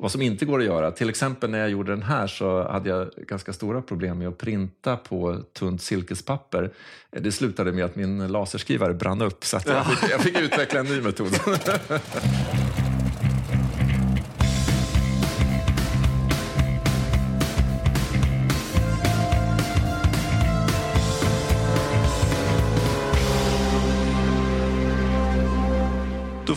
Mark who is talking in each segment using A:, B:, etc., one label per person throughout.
A: vad som inte går att göra. Till exempel när jag gjorde den här så hade jag ganska stora problem med att printa på tunt silkespapper. Det slutade med att min laserskrivare brann upp så jag fick, jag fick utveckla en ny metod.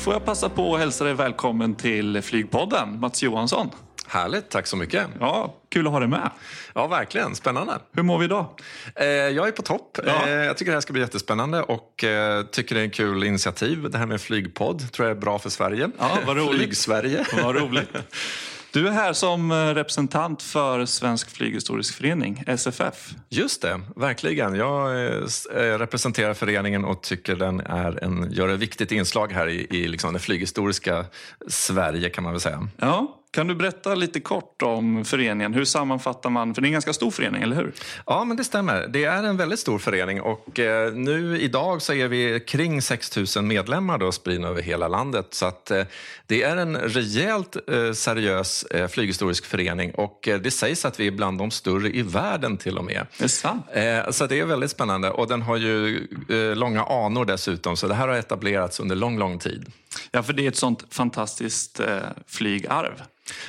B: får jag passa på att hälsa dig välkommen till Flygpodden, Mats Johansson.
A: Härligt, tack så mycket.
B: Ja, kul att ha dig med.
A: Ja, verkligen. Spännande.
B: Hur mår vi idag?
A: Eh, jag är på topp.
B: Ja.
A: Eh, jag tycker det här ska bli jättespännande och eh, tycker det är en kul initiativ. Det här med flygpodd tror jag är bra för Sverige.
B: Ja, vad roligt.
A: Flyg-Sverige.
B: Vad roligt. Du är här som eh, representant för Svensk Flyghistorisk Förening, SFF.
A: Just det, verkligen. Jag eh, eh, representerar föreningen och tycker den är en, gör ett viktigt inslag här i, i liksom det flyghistoriska Sverige kan man väl säga.
B: Ja, kan du berätta lite kort om föreningen? Hur sammanfattar man? För det är en ganska stor förening, eller hur?
A: Ja, men det stämmer. Det är en väldigt stor förening och eh, nu idag så är vi kring 6 000 medlemmar då, spridna över hela landet. Så att, eh, det är en rejält eh, seriös eh, flyghistorisk förening och det sägs att vi är bland de större i världen till och med.
B: Det är sant.
A: Så det är väldigt spännande och den har ju långa anor dessutom så det här har etablerats under lång, lång tid.
B: Ja, för det är ett sånt fantastiskt eh, flygarv.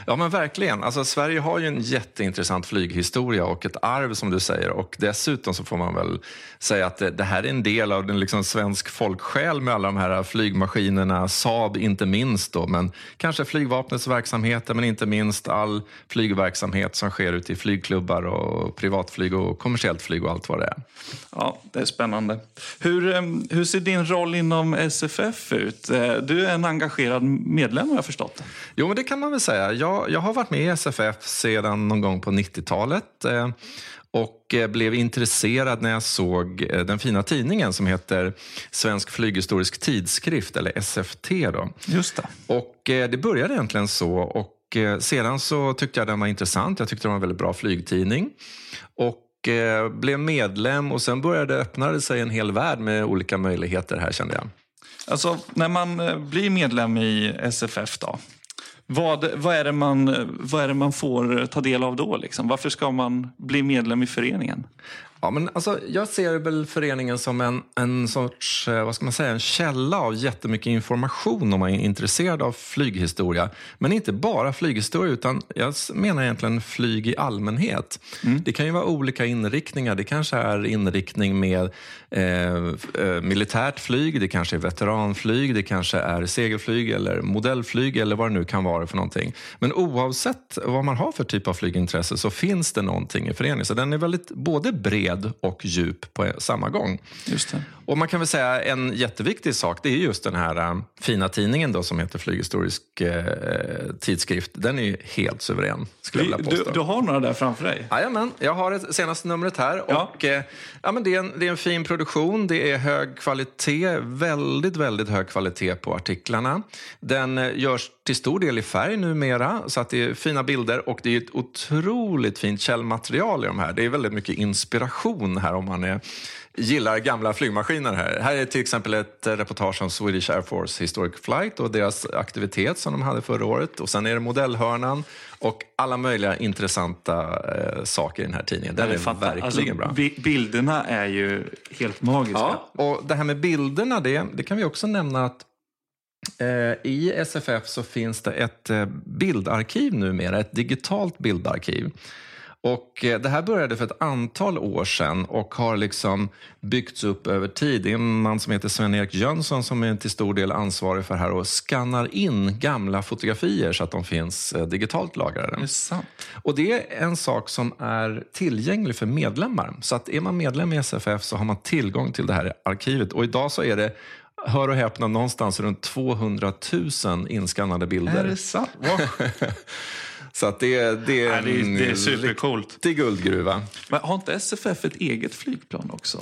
A: Ja men verkligen. Alltså, Sverige har ju en jätteintressant flyghistoria och ett arv som du säger. Och dessutom så får man väl säga att det, det här är en del av den liksom svensk folksjäl med alla de här flygmaskinerna, Saab inte minst då, men kanske flygvapnets verksamheter men inte minst all flygverksamhet som sker ute i flygklubbar och privatflyg och kommersiellt flyg och allt vad det är.
B: Ja, det är spännande. Hur, eh, hur ser din roll inom SFF ut? Eh, Du är en engagerad medlem har jag förstått.
A: Jo, men det kan man väl säga. Jag, jag har varit med i SFF sedan någon gång på 90-talet eh, och eh, blev intresserad när jag såg eh, den fina tidningen som heter Svensk flyghistorisk tidskrift, eller SFT. Då.
B: Just det.
A: Och eh, det började egentligen så. Och eh, sedan så tyckte jag den var intressant. Jag tyckte det var en väldigt bra flygtidning. Och blev medlem och sen började öppna det sig en hel värld med olika möjligheter här kände jag.
B: Alltså, när man eh, blir medlem i SFF då, vad, vad, är det man, vad är det man får ta del av då? Liksom? Varför ska man bli medlem i föreningen?
A: Ja, men alltså, jag ser väl föreningen som en, en sorts eh, vad ska man säga, en källa av jättemycket information om man är intresserad av flyghistoria. Men inte bara flyghistoria, utan jag menar egentligen flyg i allmänhet. Det kan ju vara olika inriktningar. Det kanske är inriktning med eh, eh, militärt flyg, det kanske är veteranflyg, det kanske är segelflyg eller modellflyg eller vad det nu kan vara för någonting. Men oavsett vad man har för typ av flygintresse så finns det någonting i föreningen. Så den är väldigt både bred och djup på samma gång.
B: Just det.
A: Och man kan väl säga en jätteviktig sak, det är just den här äh, fina tidningen då som heter Flyghistorisk äh, tidskrift. Den är ju helt suverän, skulle jag vilja
B: Du,
A: påstå.
B: du har några där framför dig.
A: Jajamän, jag har det senaste numret här.
B: Ja.
A: Och, eh, ja, men det, är en, det är en fin produktion, det är hög kvalitet, väldigt, väldigt hög kvalitet på artiklarna. Den eh, görs till stor del i färg numera, så att det är fina bilder och det är ett otroligt fint källmaterial i de här. Det är väldigt mycket inspiration här om man är, gillar gamla flygmaskiner. Här Här är till exempel ett reportage om Swedish Air Force Historic Flight och deras aktivitet som de hade förra året. Och sen är det modellhörnan och alla möjliga intressanta eh, saker i den här tidningen. Den är,
B: fanta-
A: verkligen
B: alltså,
A: bra.
B: bi- Bilderna är ju helt magiska.
A: Ja, och det här med bilderna, det, det kan vi också nämna att eh, i SFF så finns det ett eh, bildarkiv numera, ett digitalt bildarkiv. Och eh, det här började för ett antal år sedan och har liksom byggts upp över tid. Det är en man som heter Sven-Erik Jönsson som är till stor del ansvarig för det här och skannar in gamla fotografier så att de finns eh, digitalt lagrade.
B: Det är sant.
A: Och det är en sak som är tillgänglig för medlemmar. Så att är man medlem i SFF så har man tillgång till det här arkivet. Och idag så är det, hör och häpna, någonstans runt 200 000 inskannade bilder.
B: Är det sant?
A: Så att det, det, är
B: det, är- det är
A: en
B: supercoolt.
A: riktig guldgruva.
B: Men har inte SFF ett eget flygplan också?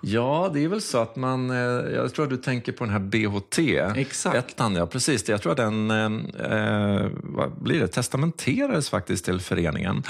A: Ja, det är väl så att man... eh, Jag tror att du tänker på den här BHT.
B: Exakt.
A: Ettan, ja precis. Jag tror att den eh, vad blir det, testamenterades faktiskt till föreningen.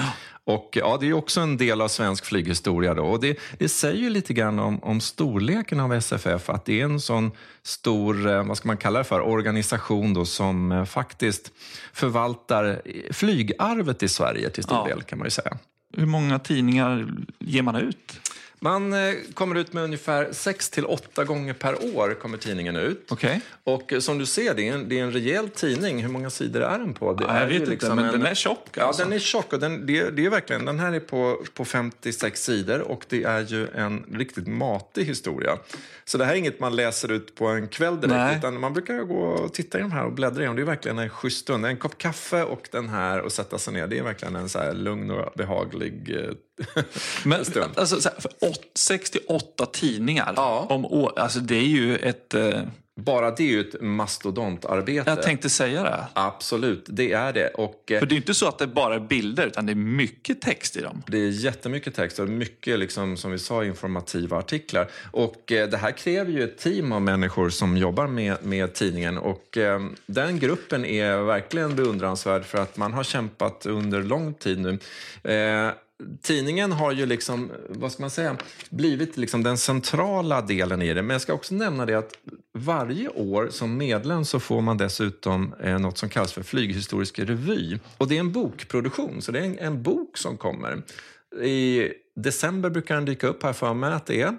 A: Och ja, Det är också en del av svensk flyghistoria. Då. Och det, det säger ju lite grann om, om storleken av SFF, att det är en sån stor, eh, vad ska man kalla det för, organisation då, som eh, faktiskt förvaltar flygarvet i Sverige till stor
B: Ja.
A: del kan man ju säga.
B: Hur många tidningar ger man ut?
A: Man eh, kommer ut med ungefär 6 till 8 gånger per år kommer tidningen ut.
B: Okej.
A: Och eh, som du ser, det är, en, det är en rejäl tidning. Hur många sidor är den på? Det
B: Ja, jag vet
A: ju
B: inte,
A: liksom
B: men
A: en-
B: den är tjock
A: Ja,
B: alltså.
A: den är tjock. Och den, det, det är verkligen, den här är på, på 56 sidor och det är ju en riktigt matig historia. Så det här är inget man läser ut på en kväll direkt,
B: Nej.
A: utan man brukar gå och titta i de här och bläddra i dem. Det är verkligen en schysst stund. En kopp kaffe och den här och sätta sig ner. Det är verkligen en så här lugn och behaglig eh,
B: Men alltså, så här, för åt, 68 tidningar
A: Ja.
B: om år, alltså det är ju ett... Eh,
A: Bara det är ju ett mastodontarbete.
B: jag tänkte säga det.
A: Absolut, det är det. Och, eh,
B: För det är inte så att det bara är bilder, utan det är mycket text i dem.
A: Det är jättemycket text och mycket, liksom, som vi sa, informativa artiklar. Och eh, Det här kräver ju ett team av människor som jobbar med, med tidningen. Och eh, Den gruppen är verkligen beundransvärd för att man har kämpat under lång tid nu. Tidningen har ju liksom, vad ska man säga, blivit liksom den centrala delen i det. Men jag ska också nämna det att varje år som medlem så får man dessutom eh, något som kallas för flyghistorisk revy. Och det är en bokproduktion, så det är en, en bok som kommer. I december brukar den dyka upp här för mig att det är.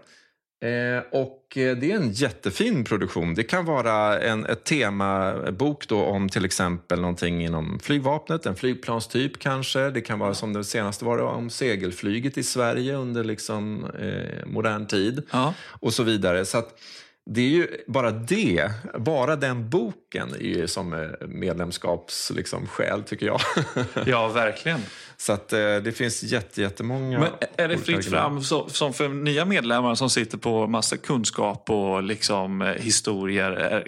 A: Eh, och eh, det är en jättefin produktion. Det kan vara en ett temabok då om till exempel någonting inom flygvapnet, en flygplanstyp kanske. Det kan vara som det senaste var det, om segelflyget i Sverige under liksom, eh, modern tid
B: Ja.
A: och så vidare. Så att det är ju bara det, bara den boken är ju som eh, medlemskaps liksom, tycker jag.
B: ja, verkligen.
A: Så att eh, det finns jätte, jättemånga
B: Men är det fritt fram så, som för nya medlemmar som sitter på massa kunskap och liksom, eh, historier?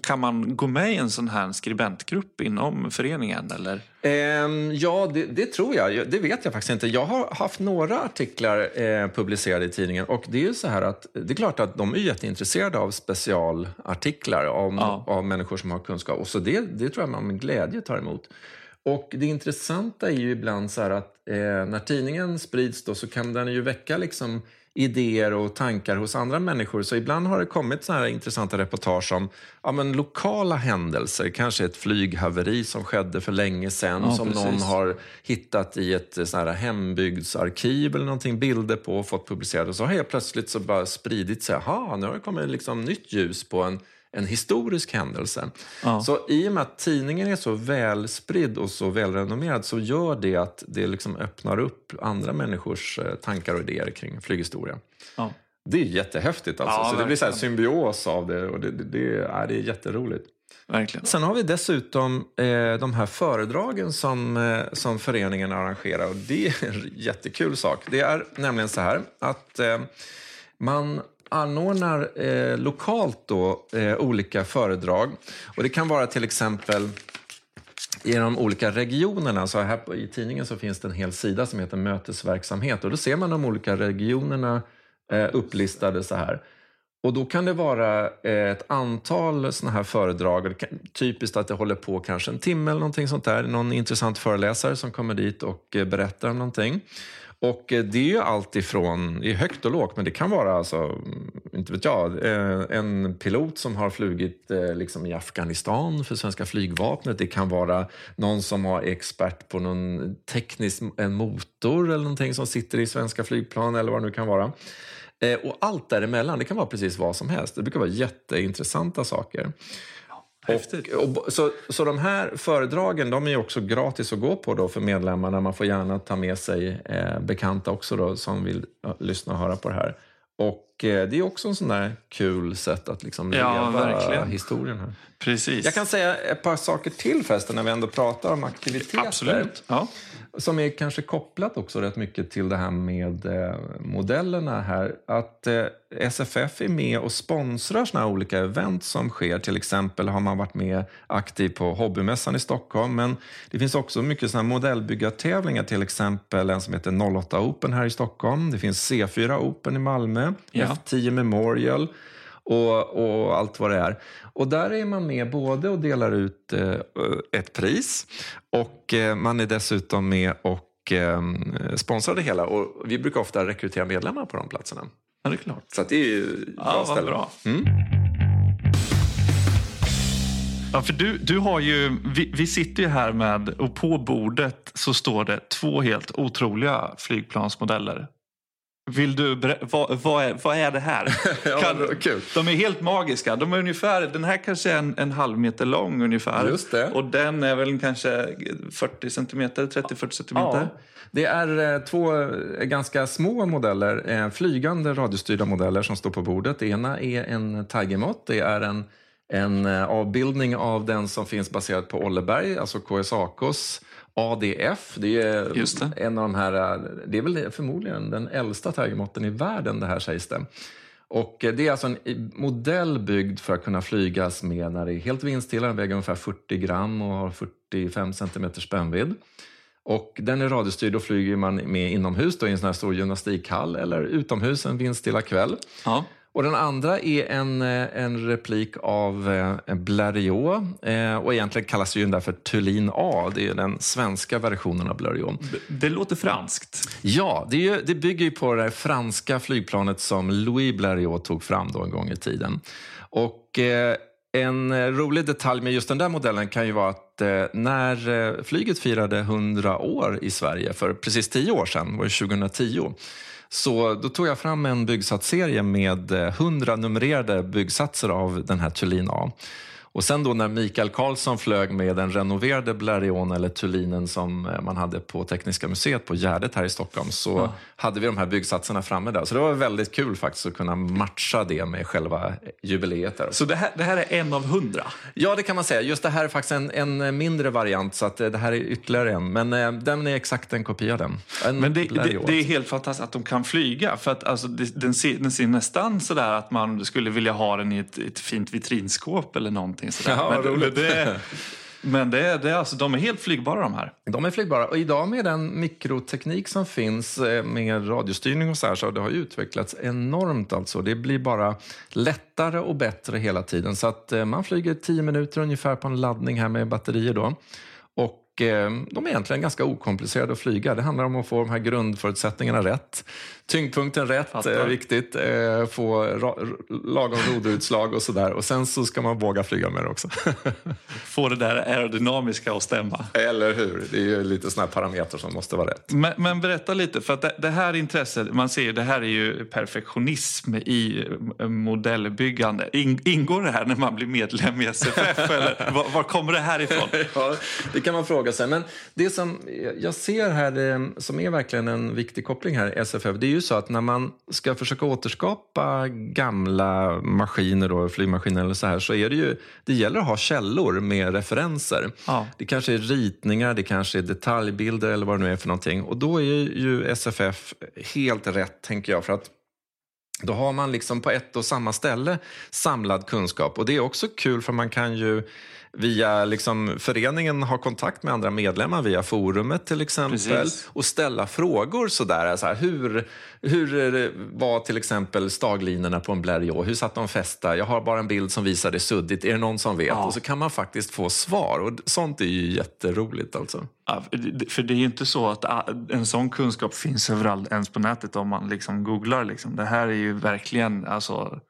B: Kan man gå med i en sån här skribentgrupp inom föreningen? Eller?
A: Ehm, ja, det, det tror jag. Det vet jag faktiskt inte. Jag har haft några artiklar eh, publicerade i tidningen. Och det är ju så här att det är klart att de är jätteintresserade av specialartiklar om,
B: Ja.
A: av människor som har kunskap. Och så det, det tror jag man med glädje tar emot. Och det intressanta är ju ibland så att eh, när tidningen sprids då så kan den ju väcka liksom idéer och tankar hos andra människor. Så ibland har det kommit så här intressanta reportage om ja, men lokala händelser. Kanske ett flyghaveri som skedde för länge sedan
B: Ja,
A: som
B: precis.
A: någon har hittat i ett så här hembygdsarkiv eller någonting, bilder på och fått publicerade. Och så har helt plötsligt så bara spridit sig. Nu har det kommit liksom nytt ljus på en en historisk händelse.
B: Ja.
A: Så i och med att tidningen är så välspridd och så välrenommerad så gör det att det liksom öppnar upp andra människors eh, tankar och idéer kring flyghistoria.
B: Ja.
A: Det är jättehäftigt alltså.
B: Ja,
A: så det blir så här symbios av det och det, det, det, är, det är jätteroligt.
B: Verkligen.
A: Sen har vi dessutom eh, de här föredragen som, eh, som föreningen arrangerar. Och det är en jättekul sak. Det är nämligen så här att eh, man anordnar eh, lokalt då, eh, olika föredrag. Och Det kan vara till exempel i de olika regionerna. Så här på, I tidningen så finns det en hel sida som heter mötesverksamhet. Och Då ser man de olika regionerna eh, upplistade så här. Och då kan det vara eh, ett antal såna här föredrag. Det kan, typiskt att det håller på kanske en timme eller någonting sånt där. Någon intressant föreläsare som kommer dit och eh, berättar om någonting. Och eh, det är ju allt ifrån, det är högt och lågt, men det kan vara alltså, inte vet jag, eh, en pilot som har flugit eh, liksom i Afghanistan för svenska flygvapnet. Det kan vara någon som har är expert på någon teknisk en motor eller någonting som sitter i svenska flygplan eller vad det nu kan vara. Och allt däremellan, det kan vara precis vad som helst. Det brukar vara jätteintressanta saker.
B: Häftigt.
A: Och, och, så, så de här föredragen de är också gratis att gå på då för medlemmarna. Man får gärna ta med sig eh, bekanta också då, som vill ja, lyssna och höra på det här. Och eh, det är också en sån där kul sätt att liksom
B: Ja,
A: leva
B: verkligen.
A: historien här.
B: Precis.
A: Jag kan säga ett par saker till förresten när vi ändå pratar om aktiviteter.
B: Absolut. Ja.
A: Som är kanske kopplat också rätt mycket till det här med eh, modellerna här. Att eh, SFF är med och sponsrar här olika event som sker. Till exempel har man varit med aktiv på Hobbymässan i Stockholm. Men det finns också mycket här modellbyggartävlingar. Till exempel en som heter 08 Open här i Stockholm. Det finns C4 Open i Malmö.
B: Ja.
A: F10 Memorial och, och allt vad det är. Och där är man med både och delar ut eh, ett pris och eh, man är dessutom med och eh, sponsrar det hela. Och vi brukar ofta rekrytera medlemmar på de platserna.
B: ja, det är klart.
A: Så det är ju bra
B: Ja,
A: ställe.
B: bra.
A: Mm.
B: Ja, för du, du har ju, vi, vi sitter ju här med och på bordet så står det två helt otroliga flygplansmodeller. Vill du vad, vad, är, vad är det här?
A: Ja,
B: Kan-
A: vad kul.
B: De är helt magiska. De är ungefär, den här kanske är en, en halv meter lång ungefär.
A: Just det.
B: Och den är väl kanske 40 centimeter, 30-40 centimeter.
A: Ja, det är eh, två eh, ganska små modeller, eh, flygande radiostyrda modeller som står på bordet. Det ena är en Tigermot. Det är en, en avbildning av den som finns baserad på Olleberg, alltså KSAKs ADF. Det är
B: Just det.
A: en av de här, det är väl förmodligen den äldsta Tigermotten i världen det här sägs det. Och det är alltså en modell byggd för att kunna flygas med när det är helt vindstilla, den väger ungefär 40 gram och har 45 centimeter spännvidd. Och den är radiostyrd och flyger man med inomhus då, i en sån här stor gymnastikhall eller utomhus en vindstilla kväll.
B: Ja.
A: Och den andra är en, eh, en replik av eh, Blériot eh, och egentligen kallas ju den där för Thulin A. Det är den svenska versionen av Blériot.
B: Det, låter franskt.
A: Ja, det, ju, det bygger ju på det här franska flygplanet som Louis Blériot tog fram då en gång i tiden. Och eh, en rolig detalj med just den där modellen kan ju vara att när flyget firade 100 år i Sverige för precis 10 år sedan, var det 2010, så då tog jag fram en byggsatsserie med eh, 100 numrerade byggsatser av den här Thulin A. Och sen då när Mikael Karlsson flög med den renoverade Blérion eller Thulinen som eh, man hade på Tekniska museet på Gärdet här i Stockholm så hade vi de här byggsatserna framme där. Så det var väldigt kul faktiskt att kunna matcha det med själva jubileet. Där.
B: Så det här, det här är en av hundra?
A: Ja, det kan man säga. Just det här är faktiskt en, en mindre variant så att eh, det här är ytterligare en. Men eh, den är exakt en kopia av den. En
B: Men det, det, det är helt fantastiskt att de kan flyga. För att alltså, det, den, ser, den ser nästan sådär att man skulle vilja ha den i ett, ett fint vitrinskåp eller någonting. Sådär.
A: Ja,
B: men
A: roligt.
B: det, men det, det, är alltså, de är helt flygbara de här.
A: De är flygbara. Och idag med den mikroteknik som finns eh, med radiostyrning och så här så det har utvecklats enormt. Alltså. Det blir bara lättare och bättre hela tiden. Så att eh, man flyger 10 minuter ungefär på en laddning här med batterier då. Och eh, de är egentligen ganska okomplicerade att flyga. Det handlar om att få de här grundförutsättningarna rätt. Tyngdpunkten rätt,
B: Fattar.
A: eh, viktigt. Eh, få lagom roderutslag och sådär. Och sen så ska man våga flyga med det också.
B: Få det där aerodynamiska att stämma.
A: Eller hur? Det är ju lite sådana här parametrar som måste vara rätt.
B: Men, men berätta lite, för att det, det här intresset, man ser det här är ju perfektionism i eh, modellbyggande. In, ingår det här när man blir medlem i SFF eller var, var kommer det här ifrån?
A: Ja, det kan man fråga sig. Men det som jag ser här, som är verkligen en viktig koppling här SFF, det är ju så att när man ska försöka återskapa gamla maskiner, då, flygmaskiner eller så här, så är det ju, det gäller att ha källor med referenser.
B: Ja.
A: Det kanske är ritningar, det kanske är detaljbilder eller vad det nu är för någonting. Och då är ju SFF helt rätt, tänker jag, för att då har man liksom på ett och samma ställe samlad kunskap. Och det är också kul för man kan ju via liksom, föreningen ha kontakt med andra medlemmar via forumet till exempel
B: Precis.
A: och ställa frågor sådär. Så här, hur, hur var till exempel staglinorna på en Blériot? Hur satt de fästa? Jag har bara en bild som visar det suddigt. Är det någon som vet?
B: Ja.
A: Och så kan man faktiskt få svar. Och sånt är ju jätteroligt alltså.
B: Ja, för det- är ju inte så att ah, en sån kunskap finns överallt ens på nätet om man liksom googlar. Liksom. Det här är ju verkligen alltså,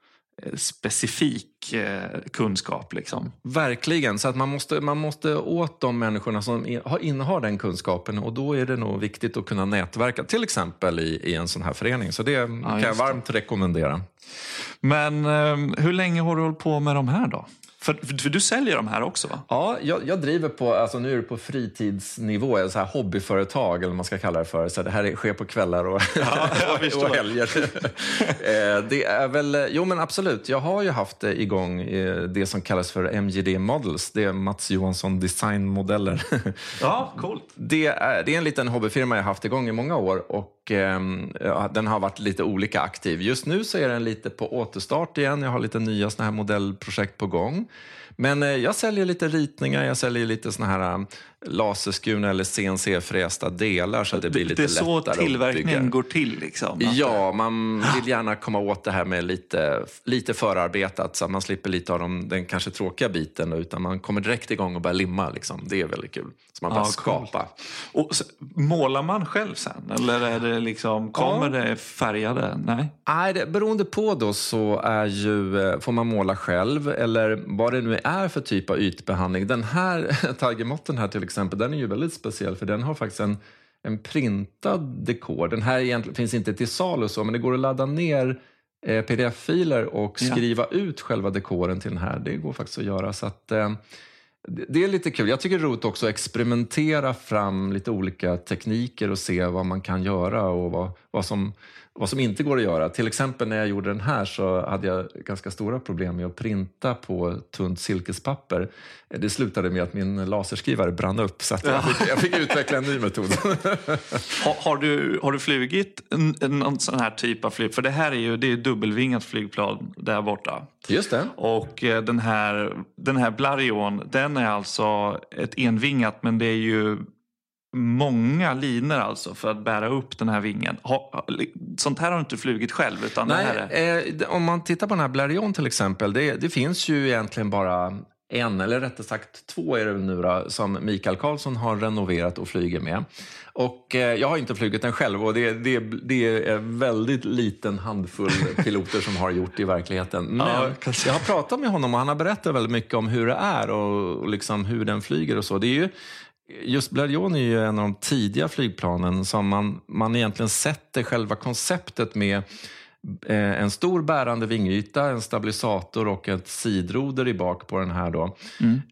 B: specifik eh, kunskap. Liksom.
A: Verkligen, så att man måste, man måste åt de människorna som in- har- innehar den kunskapen och då är det nog viktigt att kunna nätverka, till exempel i, i en sån här förening. Så det kan jag
B: just det.
A: varmt rekommendera.
B: Men eh, hur länge har du hållit på med de här då? För, för du säljer de här också va?
A: Ja, jag, jag driver på, alltså nu är det på fritidsnivå, så här hobbyföretag eller vad man ska kalla det för. Så det här sker på kvällar och,
B: Ja,
A: och helger. Eh, det är väl, jo men absolut, jag har ju haft det igång, eh, det som kallas för MJD Models. Det är Mats Johansson Designmodeller.
B: Ja, coolt.
A: Det är, det är en liten hobbyfirma jag haft igång i många år och ehm, den har varit lite olika aktiv. Just nu så är den lite på återstart igen. Jag har lite nya såna här modellprojekt på gång. Men eh, jag säljer lite ritningar, jag säljer lite såna här laserskurna eller CNC-frästa delar så att det blir lite
B: det är så
A: lättare
B: tillverkningen går till liksom?
A: Ja, man vill gärna komma åt det här med lite, lite förarbetat så att man slipper lite av de, den kanske tråkiga biten utan man kommer direkt igång och börjar limma. Liksom. Det är väldigt kul. Så man bara
B: Ja,
A: skapa.
B: Och så, målar man själv sen? Eller är det liksom, kommer det färgade? Nej?
A: Nej, det, beroende på då så är ju, eh, får man måla själv eller vad det nu är för typ av ytbehandling. Den här Tigermotten här till exempel, den är ju väldigt speciell för den har faktiskt en, en printad dekor. Den här egentligen, finns inte till salu så, men det går att ladda ner eh, pdf-filer och
B: Ja.
A: skriva ut själva dekoren till den här. Det går faktiskt att göra. Så att, eh, det det är lite kul. Jag tycker det är roligt också att experimentera fram lite olika tekniker och se vad man kan göra och vad, vad, som, vad som inte går att göra. Till exempel när jag gjorde den här så hade jag ganska stora problem med att printa på tunt silkespapper. Det slutade med att min laserskrivare brann upp så jag, fick, jag fick utveckla en ny metod.
B: Har, har, du, har du flugit någon sån här typ av flyg? För det här är ju det är dubbelvingat flygplan där borta.
A: Just det.
B: Och eh, den här, den här Blarion, den är alltså ett envingat men det är ju många linor alltså för att bära upp den här vingen. Sånt här har du inte flugit själv utan det här
A: Nej,
B: är...
A: eh, om man tittar på den här Blarion till exempel, det, det finns ju egentligen bara en, eller rättare sagt två är det nu då, som Mikael Karlsson har renoverat och flyger med. Och eh, jag har inte flugit den själv och det, det, det är väldigt liten handfull piloter som har gjort det i verkligheten. Men
B: Ja, jag
A: har pratat med honom och han har berättat väldigt mycket om hur det är och, och liksom hur den flyger och så. Det är ju, Just Blériot är ju en av de tidiga flygplanen som man, man egentligen sätter själva konceptet med en stor bärande vingyta, en stabilisator och ett sidroder i bak på den här. Då.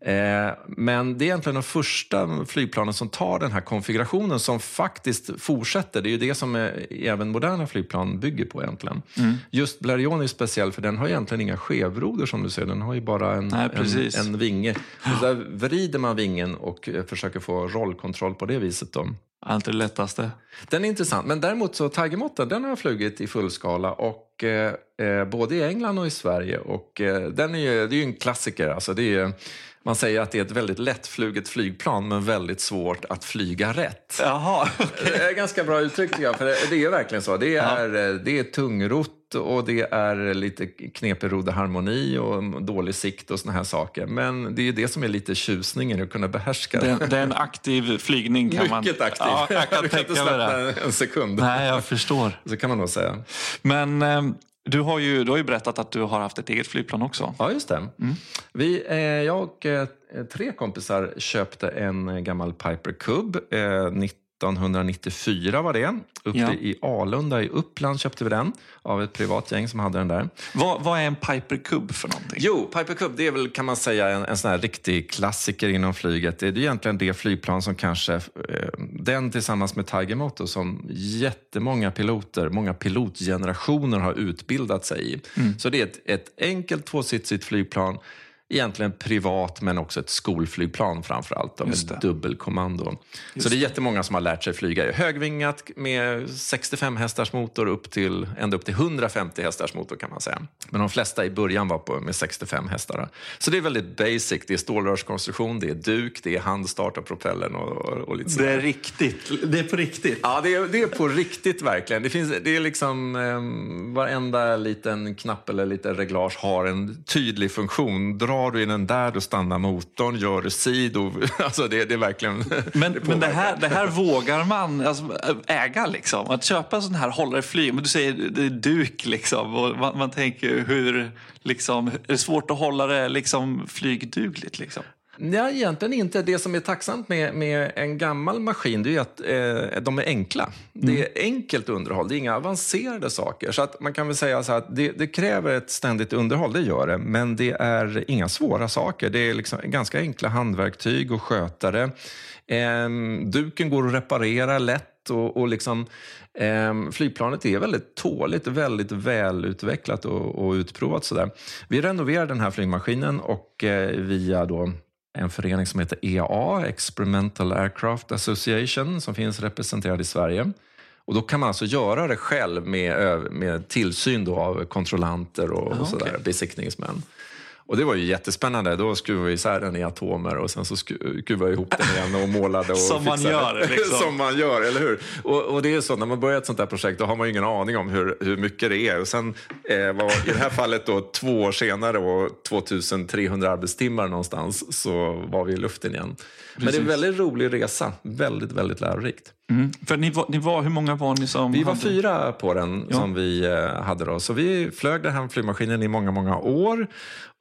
A: Eh, men det är egentligen de första flygplanen som tar den här konfigurationen som faktiskt fortsätter. Det är ju det som eh, även moderna flygplan bygger på egentligen. Just Blériot är speciell för den har egentligen inga skevroder som du ser. Den har ju bara en,
B: Nej,
A: en, en vinge. Och där vrider man vingen och eh, försöker få rollkontroll på det viset. Då.
B: Inte det lättaste.
A: Den är intressant, men däremot så Tigermotten, den har jag flugit i fullskala och eh, eh, både i England och i Sverige. Och eh, den är ju, det är ju en klassiker. Alltså det är, ju- man säger att det är ett väldigt lättfluget flygplan men väldigt svårt att flyga rätt.
B: Jaha,
A: Det är ganska bra uttryck tycker jag, för det, det är verkligen så. Det är, eh, det är och det är lite knepig roderharmoni och dålig sikt och såna här saker. Men det är ju det som är lite tjusningen, att kunna behärska det.
B: det, det är en aktiv flygning kan man...
A: Mycket aktiv.
B: Ja, jag kan
A: du kan inte släppa en sekund.
B: Nej, jag förstår.
A: Så kan man nog säga.
B: Men eh, du, har ju, du har ju berättat att du har haft ett eget flygplan också.
A: Ja, just det. Vi, eh, jag och eh, tre kompisar köpte en gammal Piper Cub. Eh, 1994 var det. Uppe
B: Ja.
A: i Alunda i Uppland köpte vi den av ett privat gäng som hade den där.
B: Vad, vad är en Piper Cub för någonting?
A: Jo, Piper Cub det är väl kan man säga en, en sån här riktig klassiker inom flyget. Det är egentligen det flygplan som kanske, eh, den tillsammans med Tiger Motor som jättemånga piloter, många pilotgenerationer har utbildat sig i. Så det är ett, ett enkelt tvåsitsigt flygplan, egentligen privat men också ett skolflygplan framför allt med
B: Just det.
A: dubbelkommando. så det är jättemånga som har lärt sig flyga högvingat med 65 hästars motor upp till, ända upp till 150 hästars motor kan man säga. Men de flesta i början var på med 65 hästar. Så det är väldigt basic. Det är stålrörskonstruktion, det är duk, det är handstart av propellern och, och, och lite
B: Det
A: sådär.
B: är riktigt. Det är på riktigt.
A: Ja, det är, det är på riktigt verkligen. Det, finns, det är liksom um, varenda liten knapp eller liten reglage har en tydlig funktion. Drar du i den där, då stannar motorn. Gör du si, då... Alltså det, det är verkligen...
B: Men, men det, här, det här vågar man alltså, äga liksom. Att köpa en sån här hållare flyg. Men du säger det är duk liksom. Och man, man tänker hur liksom, är det svårt att hålla det liksom flygdugligt liksom?
A: Nej, egentligen inte. Det som är tacksamt med, med en gammal maskin det är att eh, de är enkla. Det är enkelt underhåll, det är inga avancerade saker. Så att man kan väl säga så att det, det, kräver ett ständigt underhåll, det gör det. Men det är inga svåra saker. Det är liksom ganska enkla handverktyg och skötare. Eh, duken går att reparera lätt och, och liksom, eh, flygplanet är väldigt tåligt, väldigt välutvecklat och, och utprovat. Sådär. Vi renoverade den här flygmaskinen och eh, via då en förening som heter EAA, Experimental Aircraft Association, som finns representerad i Sverige. Och Då kan man alltså göra det själv med, med tillsyn då av kontrollanter och, ah, och sådär, okay. besiktningsmän. Och det var ju jättespännande. Då skruvade vi isär den i atomer och sen så skruvade vi ihop den igen och målade. Och
B: Som man gör. Liksom.
A: Som man gör, eller hur? Och, och, det är så, när man börjar ett sånt här projekt då har man ju ingen aning om hur, hur mycket det är. Och sen eh, var, i det här fallet då två år senare och 2300 arbetstimmar någonstans så var vi i luften igen. Men det är en väldigt rolig resa. Väldigt, väldigt lärorikt.
B: Mm. För ni var, ni var, hur många var ni som
A: Vi
B: hade...
A: var fyra på den ja. som vi eh, hade. Då. Så vi flög den här flygmaskinen i många, många år.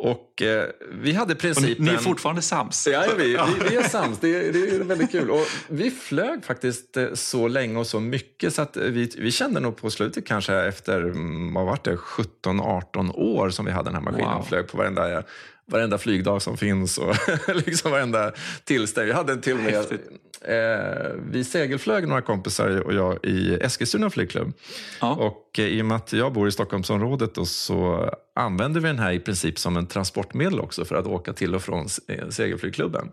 A: Och eh, vi hade principen...
B: Ni, ni, är fortfarande sams?
A: Ja, vi, vi, vi är sams. Det, det, är väldigt kul. Och vi flög faktiskt eh, så länge och så mycket så att vi, vi kände nog på slutet kanske efter mm, vad var det, 17-18 år som vi hade den här maskinen wow. flög på varenda varenda flygdag som finns och liksom varenda tillställning. Jag hade en till med, eh, vi segelflög några kompisar och jag i Eskilstuna flygklubb. Ja. Och eh, i och med att jag bor i Stockholmsområdet då, så använder vi den här i princip som en transportmedel också för att åka till och från segelflygklubben.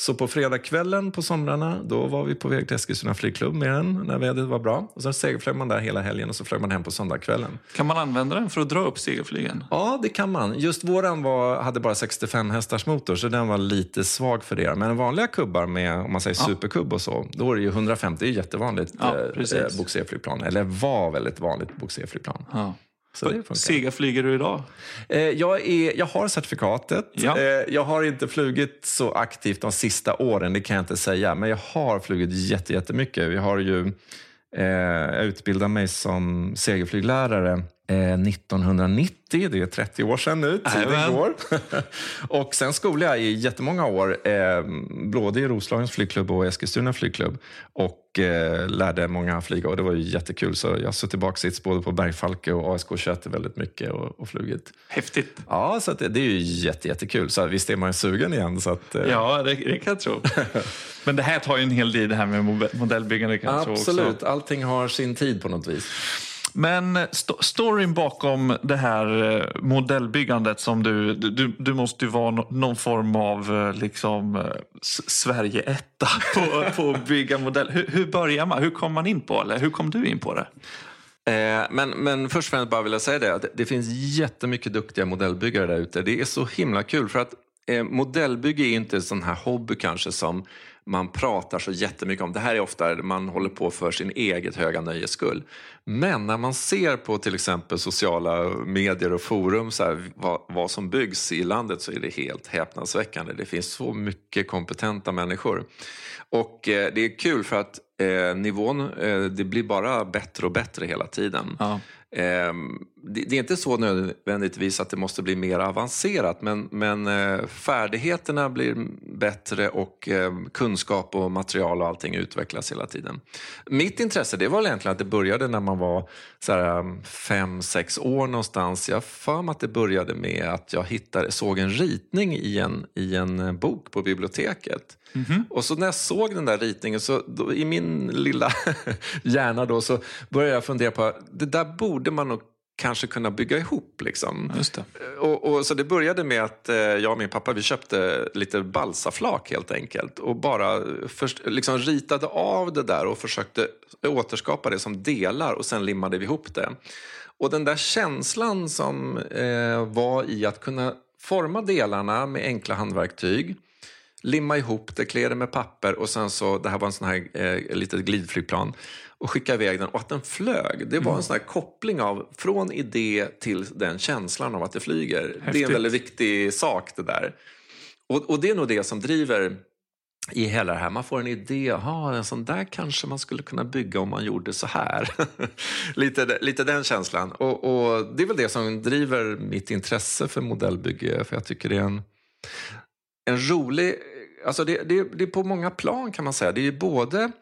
A: Så på fredagskvällen på somrarna då var vi på väg till Eskilstuna flygklubb med den när vädret var bra. Och sen segelflög man där hela helgen och så flög man hem på söndagskvällen.
B: Kan man använda den för att dra upp segelflygen?
A: Ja, det kan man. Just våran var, hade bara 65 hästars motor så den var lite svag för det. Men vanliga kubbar med om man säger ja. superkubb och så, då är det ju 150. Det är jättevanligt ja, eh, boxerflygplan. Eller var väldigt vanligt boxerflygplan. Ja.
B: Sega flyger du idag?
A: Eh, jag, är, jag har certifikatet. Ja. Eh, jag har inte flugit så aktivt de sista åren, det kan jag inte säga. Men jag har flugit jättemycket. Vi har ju, eh, jag utbildade mig som segelflyglärare 1990, eh, det är 30 år sedan nu, tiden går. och sen skolade jag i jättemånga år, eh, både i Roslagens flygklubb och Eskilstuna flygklubb och eh, lärde många flyga och det var ju jättekul. Så jag har suttit baksits både på Bergfalke och ASK 21 väldigt mycket och, och flugit.
B: Häftigt.
A: Ja, så det, det, är ju jätte, jättekul. Så visst är man sugen igen. Så att,
B: eh... Ja, det, det, kan jag tro. Men det här tar ju en hel del det här med modellbyggande kan
A: Absolut,
B: också.
A: allting har sin tid på något vis.
B: Men st storyn bakom det här eh, modellbyggandet som du, du, du måste ju vara någon form av eh, liksom eh, Sverige-etta på, på att bygga modell. Hur, hur börjar man? Hur kom man in på eller hur kom du in på det?
A: Men, men först och främst bara vill jag säga det att det finns jättemycket duktiga modellbyggare där ute. Det är så himla kul för att modellbygge är inte en sån här hobby kanske som man pratar så jättemycket om. Det här är ofta man håller på för sin eget höga nöjes skull. Men när man ser på till exempel sociala medier och forum så här, vad, vad, som byggs i landet så är det helt häpnadsväckande. Det finns så mycket kompetenta människor. Och eh, det är kul för att eh, nivån eh, det blir bara bättre och bättre hela tiden. Ja. Det är inte så nödvändigtvis att det måste bli mer avancerat men, men eh, färdigheterna blir bättre och ehm, kunskap och material och allting utvecklas hela tiden. Mitt intresse det var egentligen att det började när man var så här, ehm, fem, sex år någonstans. Jag för mig att det började med att jag hittade, såg en ritning i en, i en eh, bok på biblioteket. Mm -hmm. Och så när jag såg den där ritningen så då, i min lilla hjärna då så började jag fundera på det där borde man nog kanske kunna bygga ihop. Liksom.
B: Det.
A: Och, och, så det började med att eh, jag och min pappa vi köpte lite balsaflak helt enkelt och bara först, liksom ritade av det där och försökte återskapa det som delar och sen limmade vi ihop det. Och den där känslan som eh, var i att kunna forma delarna med enkla handverktyg limma ihop det, klä det med papper och sen så, det här var en sån här eh, litet glidflygplan och skicka iväg den och att den flög. Det var en sån här koppling av från idé till den känslan av att det flyger. Häftigt. Det är en väldigt viktig sak det där. Och, och det är nog det som driver i hela det här. Man får en idé, jaha, en sån där kanske man skulle kunna bygga om man gjorde så här. lite, lite den känslan. Och, och, det är väl det som driver mitt intresse för modellbygge, för jag tycker det är en en rolig... Alltså det, det, det är på många plan kan man säga. Det är både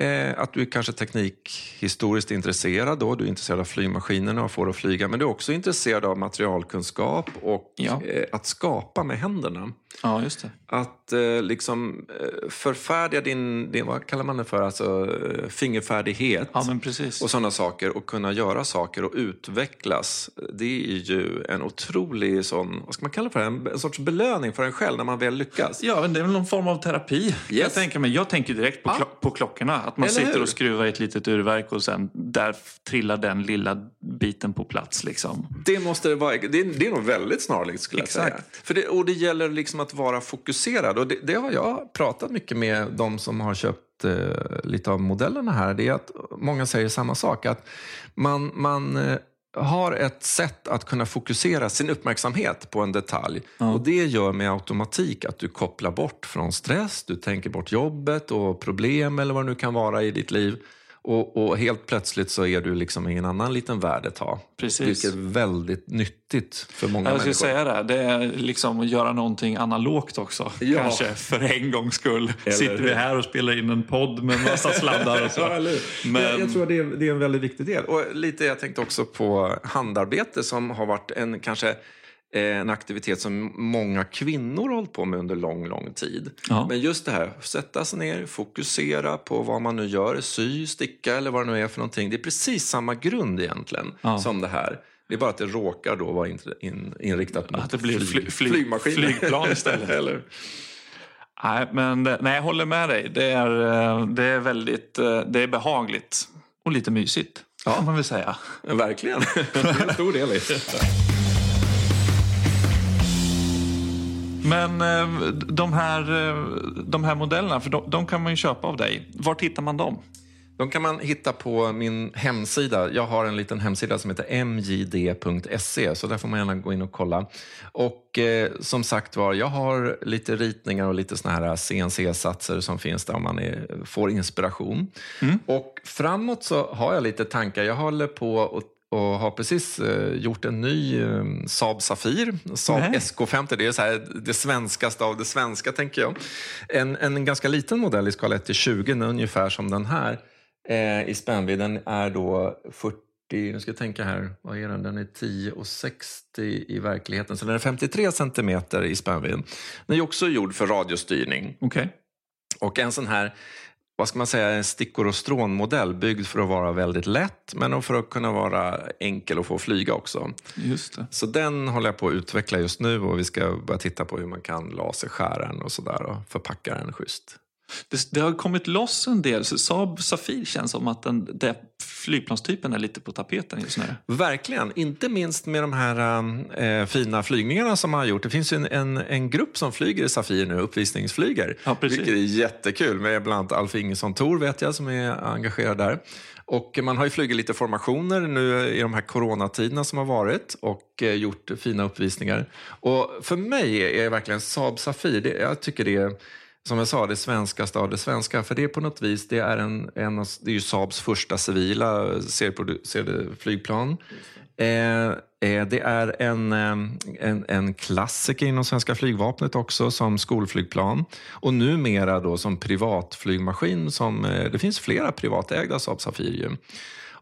A: Eh, att du är kanske teknikhistoriskt intresserad. Då. Du är intresserad av flygmaskinerna och får att flyga. Men du är också intresserad av materialkunskap och
B: Ja.
A: eh, att skapa med händerna.
B: Ja, just det.
A: Att eh, liksom eh, förfärdiga din, din, vad kallar man det för, alltså eh, fingerfärdighet.
B: Ja, men precis.
A: och sådana saker och kunna göra saker och utvecklas. Det är ju en otrolig sån, vad ska man kalla det för, en, en sorts belöning för en själv när man väl lyckas.
B: Ja, men det är väl någon form av terapi. Jag, tänker, men jag tänker direkt på,
A: Ja.
B: klo- på klockorna. Att man
A: Eller
B: sitter
A: hur?
B: och skruvar i ett litet urverk och sen där trillar den lilla biten på plats. Liksom.
A: Det, måste vara, det, är, det är nog väldigt snarlikt skulle jag
B: Exakt.
A: säga. För det, och det gäller liksom att vara fokuserad. Och det, det har jag pratat mycket med de som har köpt eh, lite av modellerna här. Det är att många säger samma sak. Att man, man eh, har ett sätt att kunna fokusera sin uppmärksamhet på en detalj. Och Det gör med automatik att du kopplar bort från stress, du tänker bort jobbet och problem eller vad det nu kan vara i ditt liv. Och, och helt plötsligt så är du liksom i en annan liten värld ett tag.
B: Precis.
A: Vilket är väldigt nyttigt för många
B: Jag skulle
A: människor.
B: säga det. Det är liksom att göra någonting analogt också.
A: Ja.
B: Kanske för en gångs skull.
A: Eller
B: Sitter vi här och spelar in en podd med massa sladdar och så.
A: Ja?
B: Men-
A: jag, jag tror att det är, det är en väldigt viktig del. Och lite, jag tänkte också på handarbete som har varit en kanske en aktivitet som många kvinnor har hållit på med under lång, lång tid.
B: Ja.
A: Men just det här, sätta sig ner, fokusera på vad man nu gör, sy, sticka eller vad det nu är för någonting. Det är precis samma grund egentligen
B: Ja.
A: som det här. Det är bara att det råkar då vara in, in, inriktat mot
B: Att det blir fly, fly,
A: flygmaskiner.
B: flygplan istället.
A: eller?
B: Nej, men eh, nej, jag håller med dig. Det är, eh, det är väldigt eh, det är behagligt och lite mysigt.
A: Ja.
B: Kan man väl säga.
A: Verkligen. Det är en stor del i det.
B: Men eh, de här, eh, de här modellerna, för de, de kan man ju köpa av dig. Var hittar man dem?
A: De kan man hitta på min hemsida. Jag har en liten hemsida som heter mjd.se, så där får man gärna gå in och kolla. Och eh, som sagt var, jag har lite ritningar och lite såna här CNC-satser som finns där om man är, får inspiration. Och framåt så har jag lite tankar. Jag håller på och och har precis eh, gjort en ny eh, Saab Safir, Saab
B: Nej.
A: SK50. Det är så här, det svenskaste av det svenska, tänker jag. En, en ganska liten modell i skala 1 till 20, ungefär som den här eh, i spännvidd. Den är då 40, nu ska jag tänka här, vad är den? Den är 10 och 60 i verkligheten, så den är 53 centimeter i spännvidd. Den är också gjord för radiostyrning.
B: Okej.
A: Och en sån här, vad ska man säga, en stickor och strån-modell byggd för att vara väldigt lätt men för att kunna vara enkel att få flyga också.
B: Just det.
A: Så den håller jag på att utveckla just nu och vi ska börja titta på hur man kan laserskära den och sådär och förpacka den schysst.
B: Det, det har kommit loss en del. Så Saab Safir känns som att den, den flygplanstypen är lite på tapeten just nu.
A: Verkligen, inte minst med de här eh, fina flygningarna som man har gjort. Det finns ju en, en, en grupp som flyger i Safir nu, uppvisningsflyger.
B: Ja, precis.
A: Vilket är jättekul med bland annat Alf Ingesson Thor vet jag som är engagerad där. Och man har ju flugit lite formationer nu i de här coronatiderna som har varit och eh, gjort fina uppvisningar. Och för mig är verkligen Saab Safir, det, jag tycker det är som jag sa, det svenskaste av det svenska. För det är på något vis, det är, en, en, av- det är ju Saabs första civila serieproducerade flygplan. Eh, eh, det är en, eh, en, en klassiker inom svenska flygvapnet också som skolflygplan. Och numera då som privatflygmaskin. Som, eh, det finns flera privatägda Saab Safir.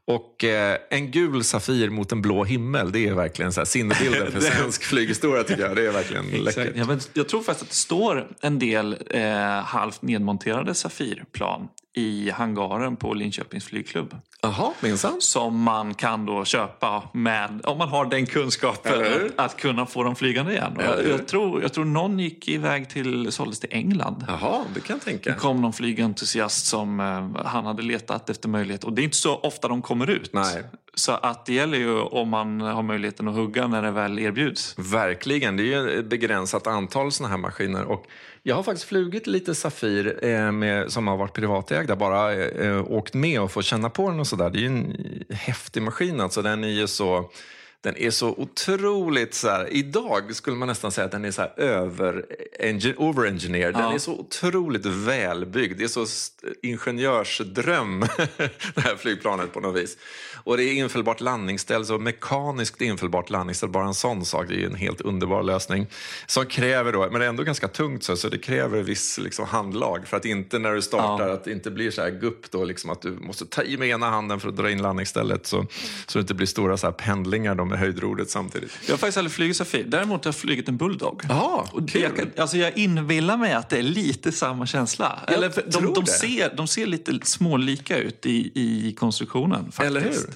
A: Och eh, en gul Safir mot en blå himmel, det är verkligen så här sinnebilden för svensk flyghistoria tycker jag. Det är verkligen läckert.
B: Ja, jag tror faktiskt att det står en del eh, halvt nedmonterade Safirplan i hangaren på Linköpings flygklubb.
A: Jaha, minsann.
B: Som man kan då köpa med, om man har den kunskapen, att, att kunna få dem flygande igen.
A: Hur?
B: jag, tror, jag tror någon gick iväg till, såldes till England.
A: Jaha, det kan jag tänka.
B: Det kom någon flygentusiast som eh, han hade letat efter möjlighet. Och det är inte så ofta de kommer ut.
A: Nej.
B: Så att det gäller ju om man har möjligheten att hugga när det väl erbjuds.
A: Verkligen. Det är ju ett begränsat antal såna här maskiner. Och jag har faktiskt flugit lite Safir eh, med, som har varit privatägda. Bara eh, åkt med och fått känna på den och sådär. Det är ju en häftig maskin. Alltså. Den är ju så... Den är så otroligt så här, idag skulle man nästan säga att den är så här över, overengineered. Den
B: Ja.
A: är så otroligt välbyggd. Det är så ingenjörsdröm, det här flygplanet på något vis. Och det är infällbart landningsställ, så mekaniskt infällbart landningsställ, bara en sån sak, det är ju en helt underbar lösning. Som kräver då, men det är ändå ganska tungt så, så det kräver viss liksom, handlag för att inte när du startar,
B: Ja.
A: att det inte blir så här gupp då, liksom att du måste ta i med ena handen för att dra in landningsstället så, så det inte blir stora så här pendlingar då med höjdrodret samtidigt.
B: Jag har faktiskt aldrig flugit Safir. Däremot har jag flugit en Bulldog.
A: Ja,
B: Och det, jag, kan- alltså jag inbillar mig att det är lite samma känsla.
A: Jag
B: Eller de, de, ser, de ser lite smålika ut i, i konstruktionen. Faktiskt.
A: Eller hur?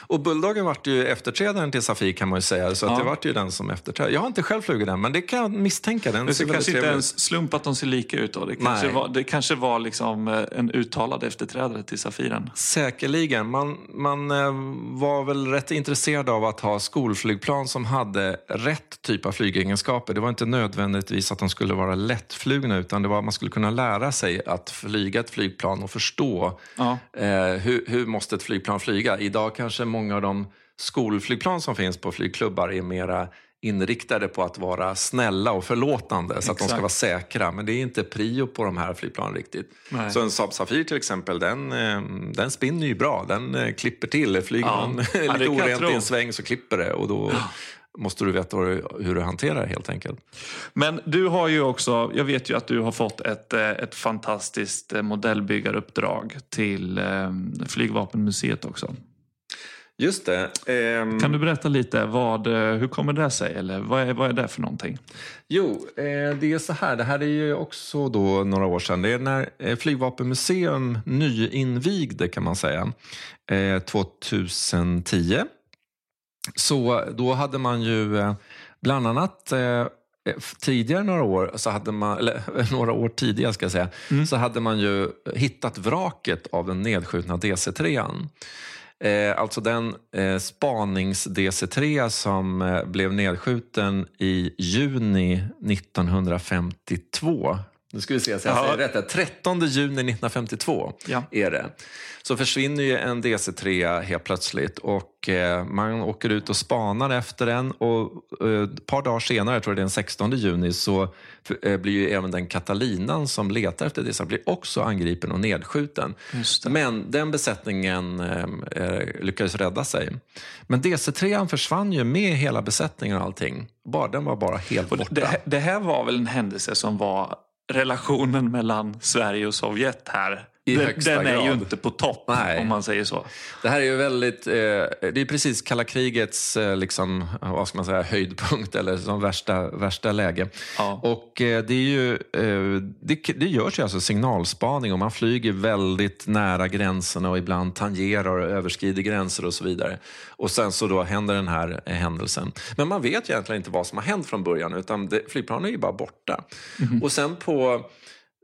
A: Och Bulldoggen vart ju efterträdaren till Safir kan man ju säga. Så att
B: Ja.
A: det vart ju den som efterträdare. Jag har inte själv flugit den, men det kan jag misstänka. Den
B: Det
A: ser
B: kanske inte ens slump att de ser lika ut. Då. Det, kanske
A: Nej.
B: var, det kanske var liksom eh, en uttalad efterträdare till Safiren.
A: Säkerligen. Man, man eh, var väl rätt intresserad av att ha skolflygplan som hade rätt typ av flygegenskaper. Det var inte nödvändigtvis att de skulle vara lättflugna utan det var att man skulle kunna lära sig att flyga ett flygplan och förstå
B: Ja.
A: eh, hur, hur måste ett flygplan flyga. Idag kanske många av de skolflygplan som finns på flygklubbar är mera inriktade på att vara snälla och förlåtande så att de ska
B: Exakt.
A: vara säkra. Men det är inte prio på de här flygplanen riktigt.
B: Nej.
A: Så en Saab Safir till exempel, den, eh, den spinner ju bra. Den eh, klipper till. Flyger
B: Ja.
A: man
B: Ja,
A: lite orent i en sväng så klipper det. Och då måste du veta hur du- hanterar det helt enkelt.
B: Men du har ju också, jag vet ju att du har fått ett, eh, ett fantastiskt modellbyggaruppdrag till Flygvapenmuseet också.
A: Just det. ehm,
B: Kan du berätta lite, vad, eh, hur kommer det sig? Eller vad är, vad är det för någonting?
A: Jo, eh, det är så här. Det här är ju också då några år sedan. Det är när eh, Flygvapenmuseum nyinvigde kan man säga. Eh, 2010. Så då hade man ju bland annat tidigare några år, så hade man, eller några år tidigare ska jag säga, så hade man ju hittat vraket av den nedskjutna DC-3. Eh, alltså den eh, spanings-DC-3 som eh, blev nedskjuten i juni 1952. Nu ska vi se så jag
B: Ja.
A: säger rätt. här. 13 juni 1952
B: Ja.
A: är det. Så försvinner ju en DC-3 helt plötsligt och eh, man åker ut och spanar efter den och eh, ett par dagar senare, jag tror det är den 16 juni, så eh, blir ju även den Catalinan som letar efter DC blir också angripen och nedskjuten. Men den besättningen lyckades rädda sig. Men DC-3 försvann ju med hela besättningen och allting. Bara, den var bara helt borta.
B: det, det här var väl en händelse som var relationen mellan Sverige och Sovjet här.
A: I
B: den
A: högsta
B: den är ju
A: grad.
B: inte på topp
A: Nej.
B: om man säger så.
A: Det här är ju väldigt, eh, det är precis kalla krigets eh, liksom, vad ska man säga, höjdpunkt eller som värsta, värsta läge.
B: Ja.
A: Och eh, det, är ju, eh, det, det görs ju alltså signalspaning och man flyger väldigt nära gränserna och ibland tangerar och överskrider gränser och så vidare. Och sen så då händer den här eh, händelsen. Men man vet ju egentligen inte vad som har hänt från början utan det, flygplanen är ju bara borta. Och sen på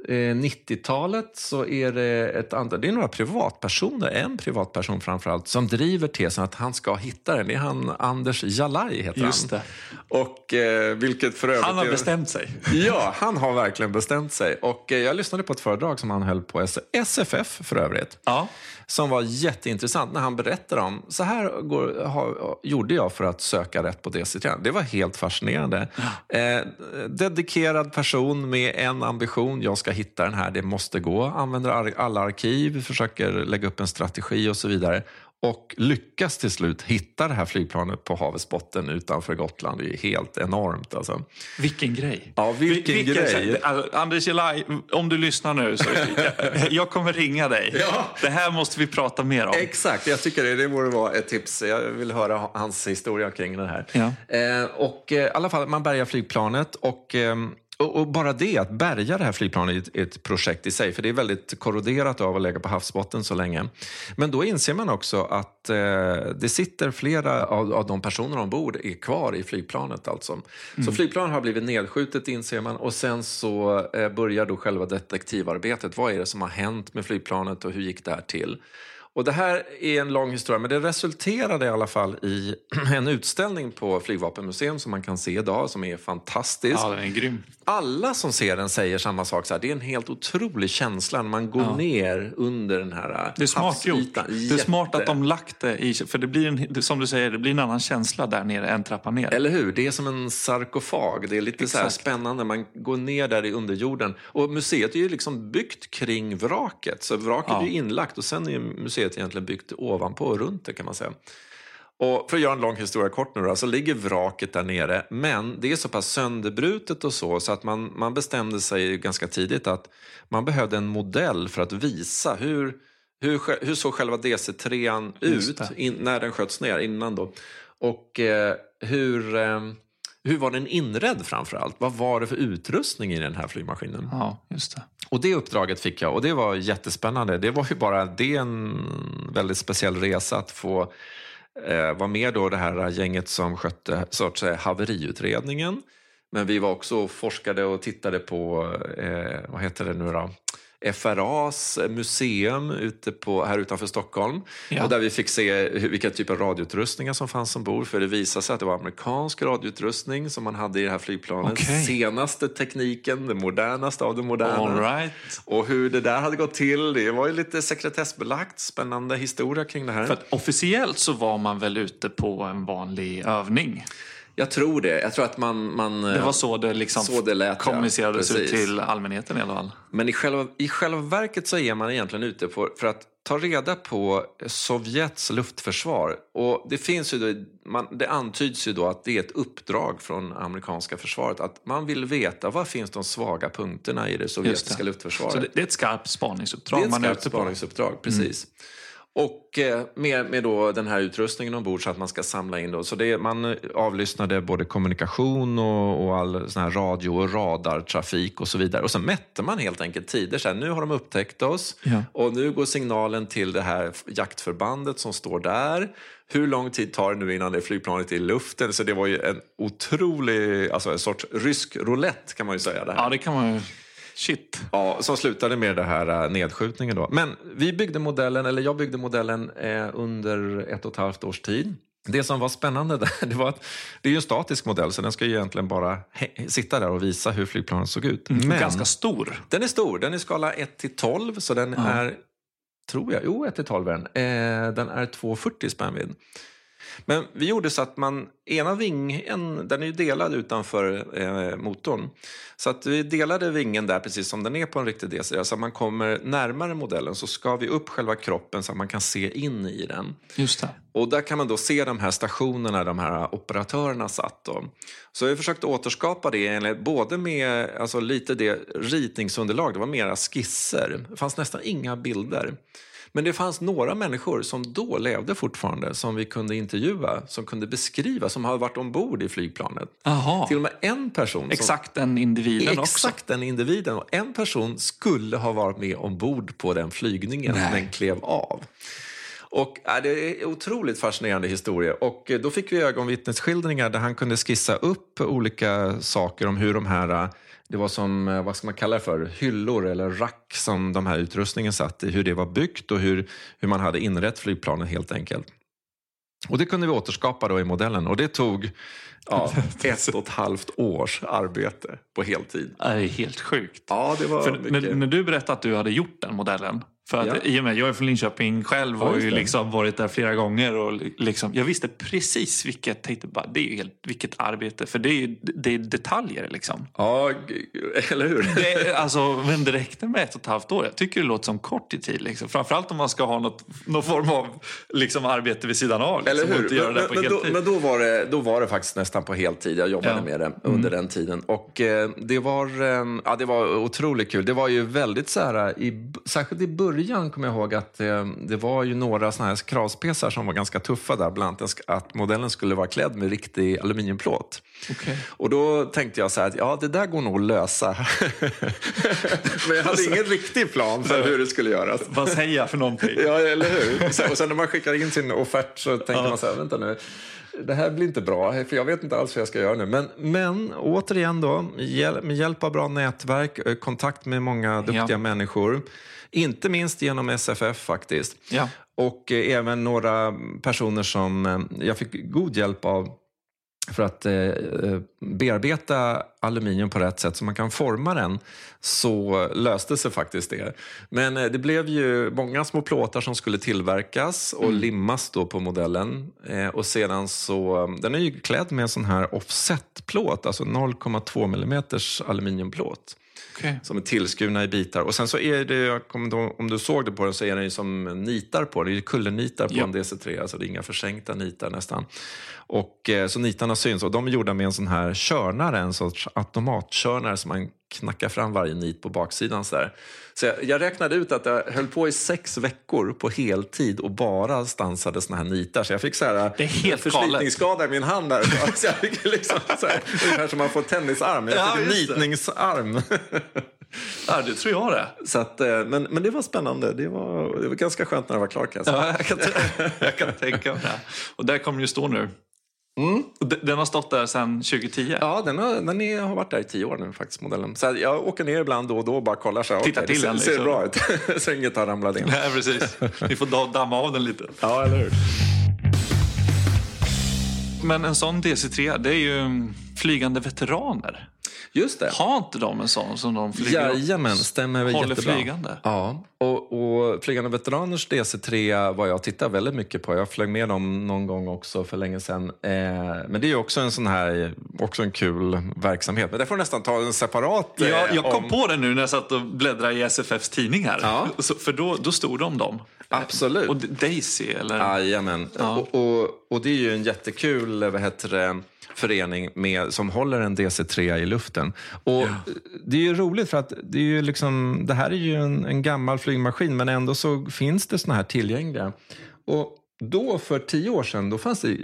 A: 90-talet så är det ett antal, det är några privatpersoner, en privatperson framförallt, som driver tesen att han ska hitta den. Det är han Anders Jalaj heter
B: Just
A: han.
B: det.
A: Och eh, vilket för övrigt
B: Han har bestämt sig.
A: Ja, han har verkligen bestämt sig. Och eh, jag lyssnade på ett föredrag som han höll på SFF för övrigt.
B: Ja.
A: Som var jätteintressant när han berättade om, så här går, ha, gjorde jag för att söka rätt på DC3. Det var helt fascinerande. Eh, dedikerad person med en ambition, jag ska hitta den här, det måste gå. Använder alla arkiv, försöker lägga upp en strategi och så vidare. Och lyckas till slut hitta det här flygplanet på havets botten utanför Gotland. Det är helt enormt alltså.
B: Vilken grej.
A: Ja, vilken grej.
B: Alltså, Anders Jelaj, om du lyssnar nu så jag, jag kommer ringa dig.
A: Ja.
B: Det här måste vi prata mer om.
A: Exakt, jag tycker det, det borde vara ett tips. Jag vill höra hans historia kring det här.
B: Ja.
A: Eh, och eh, i alla fall, man bärgar flygplanet och ehm, och, bara det, att bärga det här flygplanet är ett, projekt i sig. För det är väldigt korroderat av att lägga på havsbotten så länge. Men då inser man också att eh, det sitter flera av, av de personer ombord är kvar i flygplanet. Alltså. Så flygplanet har blivit nedskjutet inser man och sen så eh, börjar då själva detektivarbetet. Vad är det som har hänt med flygplanet och hur gick det här till? Och det här är en lång historia, men det resulterade i alla fall i en utställning på Flygvapenmuseum som man kan se idag, som är fantastisk.
B: Ja, den är grym.
A: Alla som ser den säger samma sak. Så här, det är en helt otrolig känsla när man går
B: Ja.
A: ner under den här
B: Det är smart gjort. Det är smart att de lagt det i, för det blir en, som du säger, det blir en annan känsla där nere än trappan ner.
A: Eller hur? Det är som en sarkofag. Det är lite så här spännande. Man går ner där i underjorden. Och museet är ju liksom byggt kring vraket. Så vraket
B: Ja.
A: är ju inlagt och sen är museet egentligen byggt ovanpå och runt det kan man säga. Och för att göra en lång historia kort nu då, så ligger vraket där nere. Men det är så pass sönderbrutet och så, så att man, man bestämde sig ganska tidigt att man behövde en modell för att visa hur, hur, hur såg själva DC3
B: Just
A: ut in, när den sköts ner innan då. Och eh, hur, eh, hur var den inredd framför allt? Vad var det för utrustning i den här flygmaskinen?
B: Ja, just det.
A: Och det uppdraget fick jag och det var jättespännande. Det var ju bara det en väldigt speciell resa att få eh, med då det här gänget som skötte så att säga, haveriutredningen. Men vi var också och forskade och tittade på, eh, vad heter det nu då? FRAs museum ute på, här utanför Stockholm.
B: Ja.
A: Och där vi fick se vilka typer av radioutrustningar som fanns ombord. För det visade sig att det var amerikansk radioutrustning som man hade i det här flygplanet.
B: Okej.
A: Senaste tekniken, det modernaste av det moderna.
B: Right.
A: Och hur det där hade gått till, det var ju lite sekretessbelagt. Spännande historia kring det här.
B: För officiellt så var man väl ute på en vanlig övning.
A: Jag tror det. Jag tror att man... man
B: Det var så det, liksom
A: Så det lät, ja.
B: kommunicerades ut
A: Precis.
B: till allmänheten i alla fall.
A: Men i själva, i själva verket så är man egentligen ute på, för att ta reda på Sovjets luftförsvar. Och det, finns ju då, man, det antyds ju då att det är ett uppdrag från amerikanska försvaret. Att man vill veta var finns de svaga punkterna i det sovjetiska luftförsvaret.
B: Så det, det är ett skarpt spaningsuppdrag
A: Det är ett skarpt spaningsuppdrag, precis. Och eh, med, med då den här utrustningen ombord så att man ska samla in. Då. Så det, man eh, avlyssnade både kommunikation och, och all sån här radio och radartrafik och så vidare. Och så mätte man helt enkelt tider. Så här, nu har de upptäckt oss
B: Ja.
A: och nu går signalen till det här jaktförbandet som står där. Hur lång tid tar det nu innan det flygplanet är i luften? Så det var ju en otrolig, alltså en sorts rysk roulette kan man ju säga. Det här.
B: Ja, det kan man ju... Shit.
A: Ja, som slutade med det här eh, nedskjutningen då. Men vi byggde modellen, eller jag byggde modellen eh, under ett och ett halvt års tid. Det som var spännande där, det var att det är en statisk modell så den ska ju egentligen bara sitta där och visa hur flygplanet såg ut. Men
B: Ganska stor.
A: den är stor, den är skala 1 till 12 så den
B: Ja.
A: är, tror jag, jo 1 till 12 är den. Eh, den är 240 spännvidd. Men vi gjorde så att man, ena vingen, den är ju delad utanför eh, motorn. Så att vi delade vingen där precis som den är på en riktig DC. Så att man kommer närmare modellen så ska vi upp själva kroppen så att man kan se in i den.
B: Just det.
A: Och där kan man då se de här stationerna de här operatörerna satt. Då. Så vi har försökt återskapa det både med alltså lite det ritningsunderlag, det var mera skisser. Det fanns nästan inga bilder. Men det fanns några människor som då levde fortfarande som vi kunde intervjua, som kunde beskriva, som har varit ombord i flygplanet.
B: Jaha.
A: Till och med en person som
B: Exakt den individen också.
A: Exakt den individen. Och en person skulle ha varit med ombord på den flygningen
B: Nej.
A: men klev av. Och äh, det är en otroligt fascinerande historia. Och eh, då fick vi ögonvittnesskildringar där han kunde skissa upp olika saker om hur de här, eh, det var som, eh, vad ska man kalla det för, hyllor eller rack som de här utrustningen satt i, hur det var byggt och hur, hur man hade inrett flygplanet helt enkelt. Och det kunde vi återskapa då i modellen och det tog ja, ett och ett halvt års arbete på heltid.
B: Det är helt sjukt.
A: Ja, det var
B: För
A: mycket.
B: när, när du berättade att du hade gjort den modellen. För att
A: Ja.
B: i och med, jag är från Linköping själv och har ju liksom varit där flera gånger. Och liksom, jag visste precis vilket, tänkte bara, det är ju helt, vilket arbete. För det är ju det är detaljer liksom.
A: Ja, eller hur?
B: Det, alltså, men det räckte med ett och ett halvt år. Jag tycker det låter som kort i tid. Liksom. Framförallt om man ska ha något, någon form av liksom, arbete vid sidan av. Liksom,
A: Eller hur? Men, men, men, då, men då, var det, då var det faktiskt nästan på heltid. Jag jobbade
B: Ja.
A: med det under den tiden. Och eh, det, var, eh, ja, det var otroligt kul. Det var ju väldigt så här, i, särskilt i början kommer jag ihåg att eh, det var ju några såna här kravspecar som var ganska tuffa där. Bland annat att modellen skulle vara klädd med riktig aluminiumplåt.
B: Okej.
A: Och då tänkte jag så här att ja, det där går nog att lösa. men jag hade ingen riktig plan för hur det skulle göras.
B: Vad säger jag för någonting?
A: Ja, eller hur? Och sen när man skickar in sin offert så tänker
B: Ja.
A: man så här, vänta nu. det här blir inte bra, för jag vet inte alls vad jag ska göra nu. Men, men återigen då, med hjälp av bra nätverk, eh, kontakt med många duktiga ja. människor. Inte minst genom SFF faktiskt.
B: Ja.
A: Och eh, även några personer som eh, jag fick god hjälp av för att eh, eh, bearbeta aluminium på rätt sätt så man kan forma den så löste sig faktiskt det. Men eh, det blev ju många små plåtar som skulle tillverkas och mm. limmas då på modellen. Eh, och sedan så, den är ju klädd med en sån här offsetplåt, alltså 0,2 mm aluminiumplåt. Okay. Som är tillskurna i bitar. Och sen så är det, om du såg det på den, så är den ju som nitar på. Det är kullernitar på ja. en DC3, alltså det är inga försänkta nitar nästan. Och, eh, så nitarna syns och de är gjorda med en sån här körnare, en sorts automatkörnare som man knackar fram varje nit på baksidan. Så, där. så jag, jag, räknade ut att jag höll på i sex veckor på heltid och bara stansade såna här nitar. Så jag fick så här,
B: det är helt
A: förslitningsskada i min hand. Där. Så jag fick liksom, så här, ungefär som man får tennisarm. Jag fick ja, nitningsarm.
B: Ja, det tror jag det.
A: Så att, eh, men, men det var spännande. Det var, det var ganska skönt när det var klart.
B: Ja, jag, kan, jag kan tänka mig det. Och där kommer ju stå nu. Mm. Den har stått där sedan 2010?
A: Ja, den har, den är, har varit där i tio år nu faktiskt. modellen. Så jag åker ner ibland då och då och bara kollar. Så,
B: Titta okay, till
A: det
B: den.
A: ser, liksom. bra ut. så inget har ramlat in.
B: Nej, precis. Ni får damma av den lite.
A: Ja, eller hur.
B: Men en sån DC3, det är ju flygande veteraner.
A: Just det.
B: Har inte de en sån som de flyger
A: Jajamän, stämmer
B: håller
A: jättebra.
B: flygande?
A: Ja, och, och Flygande veteraners DC3 var jag tittar väldigt mycket på. Jag flög med dem någon gång också för länge sedan. Eh, men det är också en sån här, också en kul verksamhet. Men det får nästan ta en separat...
B: Eh, jag, jag kom om... på det nu när jag satt och bläddrade i SFFs tidningar. Ja. Så, för då, då stod det om dem.
A: Absolut.
B: Och Daisy eller?
A: Jajamän. Ja. Och, och, och det är ju en jättekul, vad heter det, förening med, som håller en DC3 i luften. Och ja. Det är ju roligt för att det, är ju liksom, det här är ju en, en gammal flygmaskin men ändå så finns det såna här tillgängliga. Och då för tio år sedan då fanns det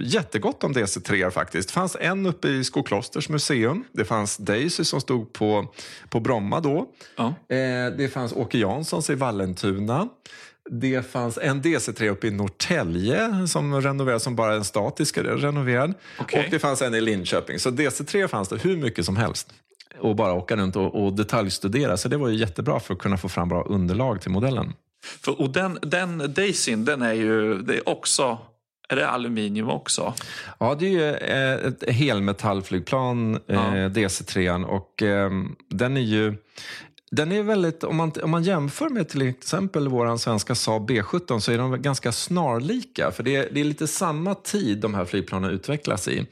A: jättegott om DC3 faktiskt. Det fanns en uppe i Skoklosters museum. Det fanns Daisy som stod på, på Bromma då. Ja. Eh, det fanns Åke Janssons i Vallentuna. Det fanns en DC3 uppe i Norrtälje som renoverades som bara en statisk renoverad. Okay. Och det fanns en i Linköping. Så DC3 fanns det hur mycket som helst. Och bara åka runt och, och detaljstudera. Så det var ju jättebra för att kunna få fram bra underlag till modellen.
B: För, och den, den Daisyn, den är ju det är också är det aluminium också?
A: Ja, det är ju eh, ett helmetallflygplan, ja. Eh, DC3. Och eh, den är ju den är väldigt, om man, om man jämför med till exempel vår svenska Saab B17 så är de ganska snarlika. För det är, det är lite samma tid de här flygplanen utvecklas i.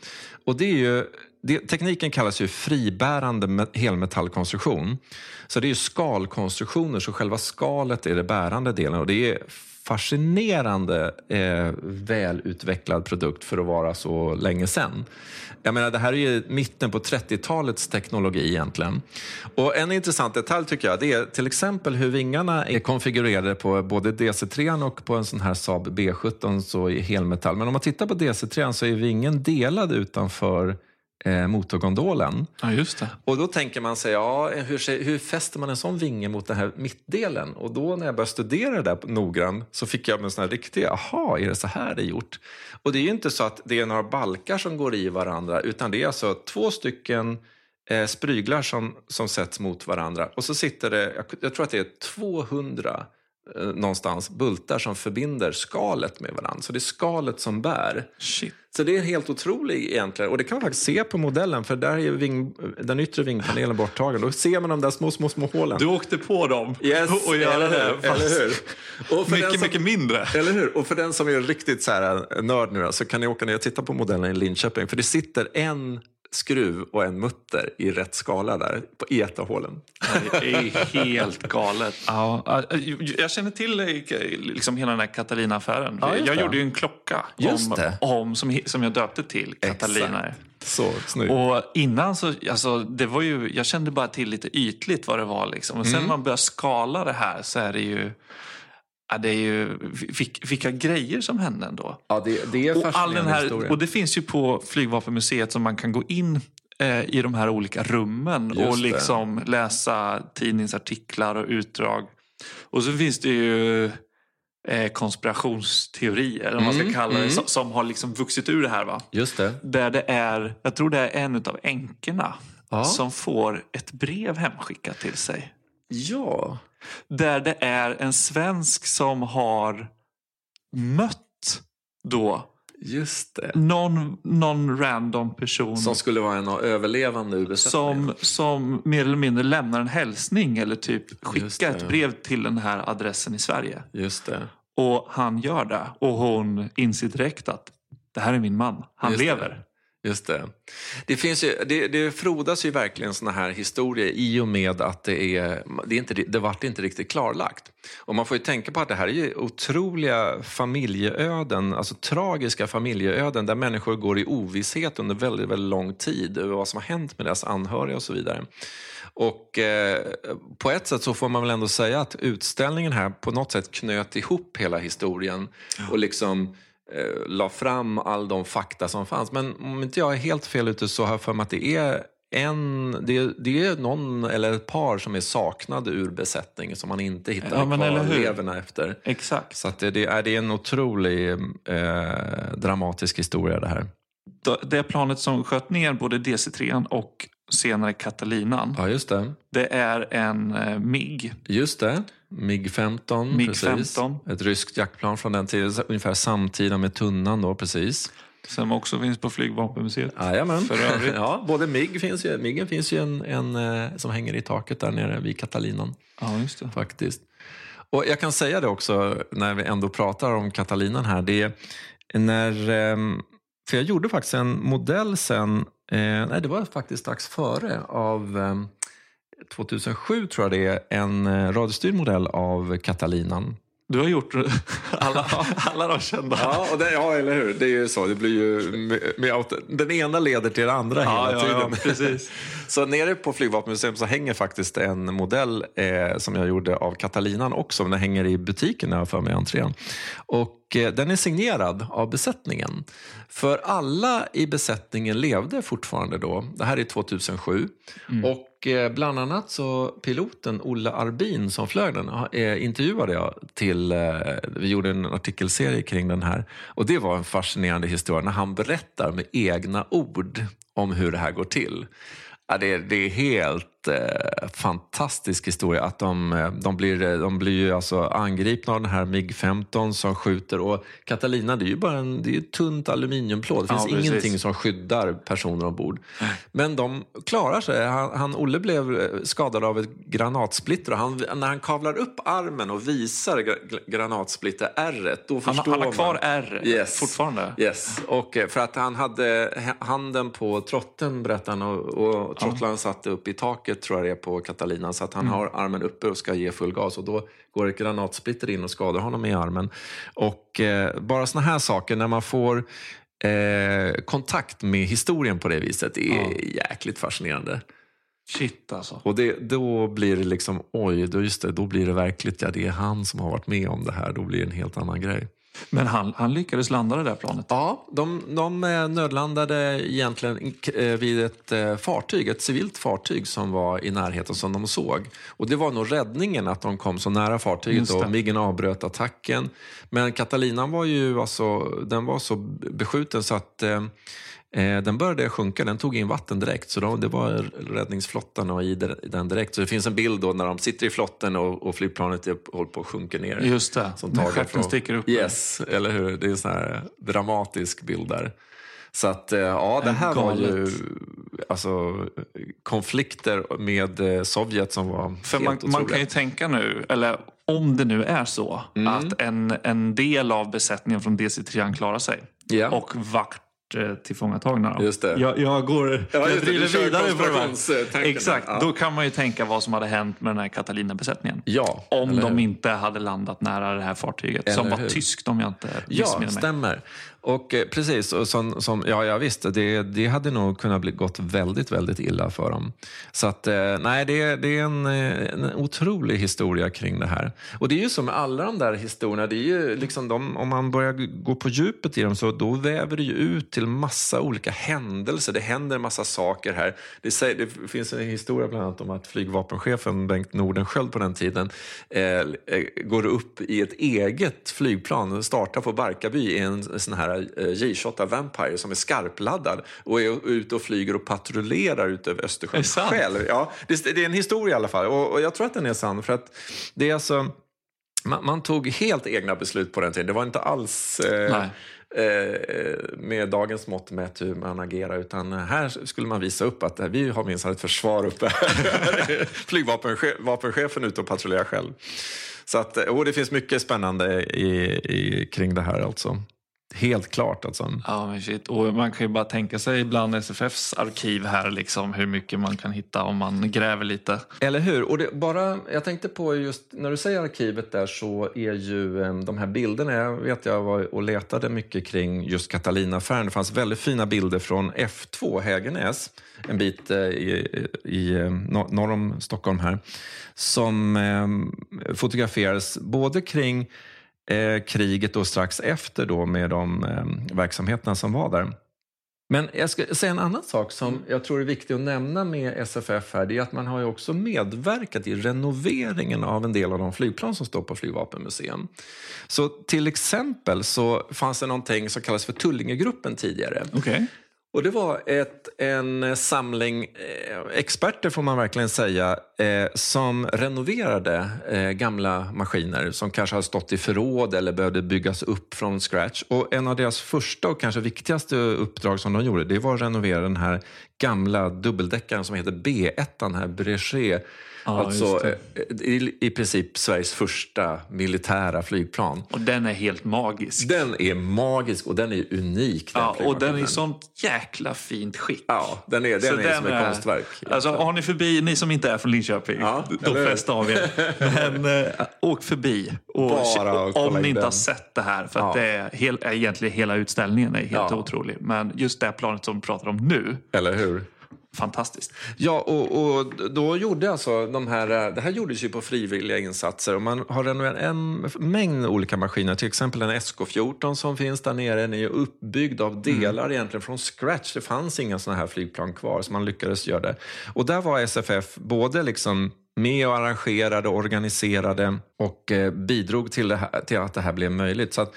A: Och det är ju, det, tekniken kallas ju fribärande helmetallkonstruktion. Så det är ju skalkonstruktioner, så själva skalet är det bärande delen. Och det är fascinerande eh, välutvecklad produkt för att vara så länge sedan. Jag menar, det här är ju mitten på 30-talets teknologi egentligen. Och en intressant detalj tycker jag, det är till exempel hur vingarna är konfigurerade på både DC3 och på en sån här Saab B17 så i helmetall. Men om man tittar på DC3 så är vingen delad utanför eh, motorgondolen.
B: Ja, just det.
A: Och då tänker man sig, ja, hur, hur fäster man en sån vinge mot den här mittdelen? Och då när jag började studera det där noggrant så fick jag en sån här riktig, aha, är det så här det är gjort? Och det är ju inte så att det är några balkar som går i varandra, utan det är alltså två stycken eh, spryglar som, som sätts mot varandra. Och så sitter det, jag, jag tror att det är 200 eh, någonstans bultar som förbinder skalet med varandra. Så det är skalet som bär.
B: Shit.
A: Så det är helt otroligt egentligen. Och det kan man faktiskt se på modellen för där är ving, den yttre vingpanelen borttagen. Då ser man de där små, små, små hålen.
B: Du åkte på dem
A: yes,
B: och göra
A: det. Eller hur?
B: Och för mycket, som, mycket mindre.
A: Eller hur? Och för den som är riktigt så här nörd nu så kan ni åka ner och titta på modellen i Linköping. För det sitter en skruv och en mutter i rätt skala där på ett av hålen.
B: Det är helt galet. Ja, jag känner till liksom hela den här Catalina-affären. Ja, jag gjorde ju en klocka om, om, som, som jag döpte till Catalina. Exakt.
A: Så snyggt.
B: Och innan så, alltså, det var ju, jag kände bara till lite ytligt vad det var. Liksom. Och sen mm. när man börjar skala det här så är det ju Ja, det är ju vilka grejer som hände ändå.
A: Ja, det, det är och all den här, historia.
B: Och det finns ju på Flygvapenmuseet som man kan gå in eh, i de här olika rummen Just och liksom det. läsa tidningsartiklar och utdrag. Och så finns det ju eh, konspirationsteori, eller vad man ska
A: Mm,
B: kalla det,
A: mm.
B: som, som har liksom vuxit ur det här. va?
A: Just det.
B: Där det är, jag tror det är en av änkorna
A: Ja.
B: som får ett brev hemskickat till sig.
A: Ja.
B: Där det är en svensk som har mött då
A: Just det.
B: någon, någon random person
A: Som skulle vara en av överlevande besättningen.
B: som, som mer eller mindre lämnar en hälsning eller typ skickar ett brev till den här adressen i Sverige.
A: Just det.
B: Och han gör det och hon inser direkt att det här är min man, han
A: Just
B: lever.
A: Just det. Det, finns ju, det, det frodas ju verkligen såna här historier i och med att det är, det, är inte, det vart inte riktigt klarlagt. Och man får ju tänka på att det här är ju otroliga familjeöden, alltså tragiska familjeöden där människor går i ovisshet under väldigt, väldigt lång tid över vad som har hänt med deras anhöriga och så vidare. Och eh, på ett sätt så får man väl ändå säga att utställningen här på något sätt knöt ihop hela historien och liksom eh, la fram all de fakta som fanns. Men om inte jag är helt fel ute så har jag för mig att det är en, det, det är någon eller ett par som är saknade ur besättningen som man inte hittade
B: Ja,
A: kvarlevorna efter.
B: Exakt.
A: Så det, det, är, det är en otrolig eh, dramatisk historia det här.
B: Det planet som sköt ner både DC-3 och senare Catalinan,
A: Ja, just det.
B: det är en eh, MIG.
A: Just det. MiG-15.
B: MiG-15.
A: precis. Ett ryskt jaktplan från den tiden, ungefär samtida med Tunnan då, precis.
B: Som också finns på Flygvapenmuseet.
A: Jajamän.
B: För övrigt.
A: ja, både MIG finns ju, MIGen finns ju en, en eh, som hänger i taket där nere vid Catalinan
B: Ja, just det.
A: faktiskt. Och jag kan säga det också när vi ändå pratar om Catalinan här. Det är när, ehm, för jag gjorde faktiskt en modell sen, eh, nej det var faktiskt strax före av ehm, 2007 tror jag det är, en eh, radiostyrd modell av Catalinan.
B: Du har gjort alla, alla de kända.
A: Ja, och det, ja, eller hur? Det är ju så. Det blir ju med, med den ena leder till det andra
B: Ja,
A: hela
B: ja,
A: tiden.
B: ja, precis.
A: Så nere på Flygvapenmuseum så hänger faktiskt en modell eh, som jag gjorde av Catalinan också. Den hänger i butiken när jag har för mig i entrén. Och eh, den är signerad av besättningen. För alla i besättningen levde fortfarande då. Det här är 2007. Och och eh, bland annat så piloten Olle Arbin som flög den eh, intervjuade jag till, eh, vi gjorde en artikelserie kring den här. Och det var en fascinerande historia när han berättar med egna ord om hur det här går till. Ja, det, är, det är helt eh, fantastisk historia att de, eh, de, blir, eh, de blir ju alltså angripna av den här MIG-15 som skjuter. Och Catalina det är ju bara en, det är tunt aluminiumplåt. Det
B: Ja,
A: finns
B: precis.
A: ingenting som skyddar personer ombord. Men de klarar sig. Han, han, Olle blev eh, skadad av ett granatsplitter och han, när han kavlar upp armen och visar gra- granatsplitter-ärret då
B: Han,
A: förstår
B: han har kvar. R
A: Yes.
B: fortfarande.
A: Yes, och för att han hade handen på trotten berättar han och, och trottlaren satt upp i taket tror jag det är på Catalina så att han har armen uppe och ska ge full gas och då går ett granatsplitter in och skadar honom i armen. Och eh, bara såna här saker när man får eh, kontakt med historien på det viset det är jäkligt fascinerande.
B: Shit alltså.
A: Och det, då blir det liksom, oj, då, just det, då blir det verkligt, ja det är han som har varit med om det här, då blir det en helt annan grej.
B: Men han, han lyckades landa det där planet.
A: Ja, de, de eh, nödlandade egentligen eh, vid ett eh, fartyg, ett civilt fartyg som var i närheten som de såg. Och det var nog räddningen att de kom så nära fartyget och Miggen avbröt attacken. Men Catalinan var ju alltså, den var så beskjuten så att den började sjunka, den tog in vatten direkt. Så de, det var räddningsflottan och i den- direkt. Så det finns en bild då när de sitter i flotten och, och flygplanet är, håller på att sjunka ner.
B: Just det.
A: Som
B: När stjärten sticker upp.
A: Yes, eller hur? Det är en sån här dramatisk bild där. Så att, eh, ja, det här var ju alltså, konflikter med eh, Sovjet som var
B: För
A: helt
B: man, man
A: otroliga.
B: kan ju tänka nu, eller om det nu är så,
A: Mm.
B: att en, en del av besättningen från DC-3 klarar sig
A: Ja.
B: och vart eh, tillfångatagna. då.
A: Just det.
B: Jag, jag går
A: Ja,
B: jag driver vidare på det här. Exakt,
A: Ja.
B: då kan man ju tänka vad som hade hänt med den här Catalina-besättningen.
A: Ja,
B: Om de
A: hur?
B: inte hade landat nära det här fartyget.
A: Eller
B: som var
A: hur?
B: tyskt om jag inte
A: Ja,
B: missminner mig.
A: stämmer. Och eh, precis, och som, som, ja, ja visst, det, det hade nog kunnat bli, gått väldigt, väldigt illa för dem. Så att, eh, nej, det, det är en, eh, en otrolig historia kring det här. Och det är ju som med alla de där historierna, det är ju liksom de, om man börjar gå på djupet i dem så då väver det ju ut till massa olika händelser. Det händer en massa saker här. Det, säger, det finns en historia bland annat om att flygvapenchefen Bengt Nordenskiöld på den tiden eh, eh går upp i ett eget flygplan, startar på Barkarby i en sån här J-28 Vampire som är skarpladdad och är ute och flyger och patrullerar ut över Östersjön själv. Ja, det, det, är en historia i alla fall och, och, jag tror att den är sann för att det är alltså man, man, tog helt egna beslut på den tiden. Det var inte alls eh, eh, med dagens mått mätt hur man agerar utan här skulle man visa upp att vi har minsann ett försvar uppe. Flygvapenchefen ute och patrullerar själv. Så att, och det finns mycket spännande i, i, kring det här alltså. Helt klart alltså.
B: Ja, men shit. Och man kan ju bara tänka sig ibland SFFs arkiv här liksom hur mycket man kan hitta om man gräver lite.
A: Eller hur? Och det, bara, jag tänkte på just när du säger arkivet där så är ju de här bilderna, jag vet jag var och letade mycket kring just Catalina-affären. Det fanns väldigt fina bilder från F2 Hägernäs, en bit uh, i, i norr om Stockholm här, som fotograferades både kring eh, Eh, kriget då strax efter då med de eh, verksamheterna som var där. Men jag ska säga en annan sak som jag tror är viktig att nämna med SFF här. Det är att man har ju också medverkat i renoveringen av en del av de flygplan som står på Flygvapenmuseum. Så till exempel så fanns det någonting som kallas för Tullingegruppen tidigare.
B: Okay.
A: Och det var ett, en eh, samling eh, experter, får man verkligen säga, eh, som renoverade eh, gamla maskiner som kanske hade stått i förråd eller behövde byggas upp från scratch. Och en av deras första och kanske viktigaste uppdrag som de gjorde, det var att renovera den här gamla dubbeldäckaren som heter B1, den här Breger Ja, alltså i, i princip Sveriges första militära flygplan.
B: Och den är helt magisk.
A: Den är magisk och den är unik.
B: Den ja, och den är i sånt jäkla fint skick.
A: Ja, den är, den är den som ett konstverk.
B: Alltså, har ni förbi, ni som inte är från Linköping, ja, de flesta av er, men äh, åk förbi. Och, och om ni inte den. har sett det här, för att det är hel, egentligen hela utställningen är helt ja. otrolig. Men just det planet som vi pratar om nu.
A: Eller hur?
B: Fantastiskt.
A: Ja, och, och, då gjorde alltså de här, eh, det här gjordes ju på frivilliga insatser och man har renoverat en mängd olika maskiner. Till exempel en SK14 som finns där nere. Den är uppbyggd av delar mm. egentligen från scratch. Det fanns inga sådana här flygplan kvar så man lyckades göra det. Och där var SFF både liksom med och arrangerade, organiserade och eh, bidrog till, här, till, att det här blev möjligt. Så att,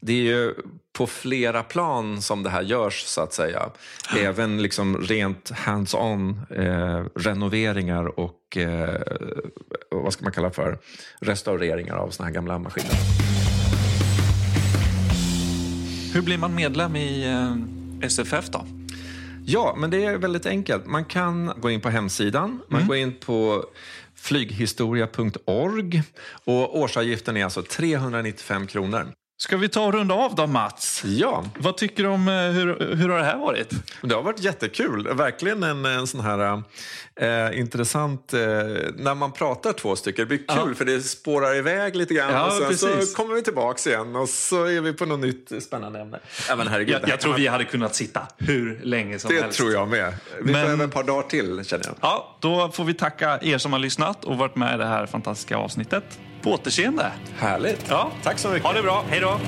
A: det är ju på flera plan som det här görs, så att säga. Även liksom rent hands-on eh, renoveringar och eh, vad ska man kalla för restaureringar av såna här gamla maskiner.
B: Hur blir man medlem i eh, SFF då?
A: Ja, men det är väldigt enkelt. Man kan gå in på hemsidan, man mm. går in på flyghistoria.org och årsavgiften är alltså 395 kronor.
B: Ska vi ta och runda av då Mats?
A: Ja.
B: Vad tycker du om, eh, hur, hur har det här varit?
A: Det har varit jättekul. Verkligen en, en sån här eh, intressant, eh, när man pratar två stycken, det blir kul ja. för det spårar iväg lite grann ja, och sen precis. så kommer vi tillbaks igen och så är vi på något nytt spännande ämne.
B: Ja, men herregud, jag, jag tror vi hade kunnat sitta hur länge som
A: det
B: helst.
A: Det tror jag med. Vi men, behöver ett par dagar till känner jag.
B: Ja, då får vi tacka er som har lyssnat och varit med i det här fantastiska avsnittet på återseende.
A: Härligt.
B: Ja.
A: Tack så mycket.
B: Ha det bra. Hej då.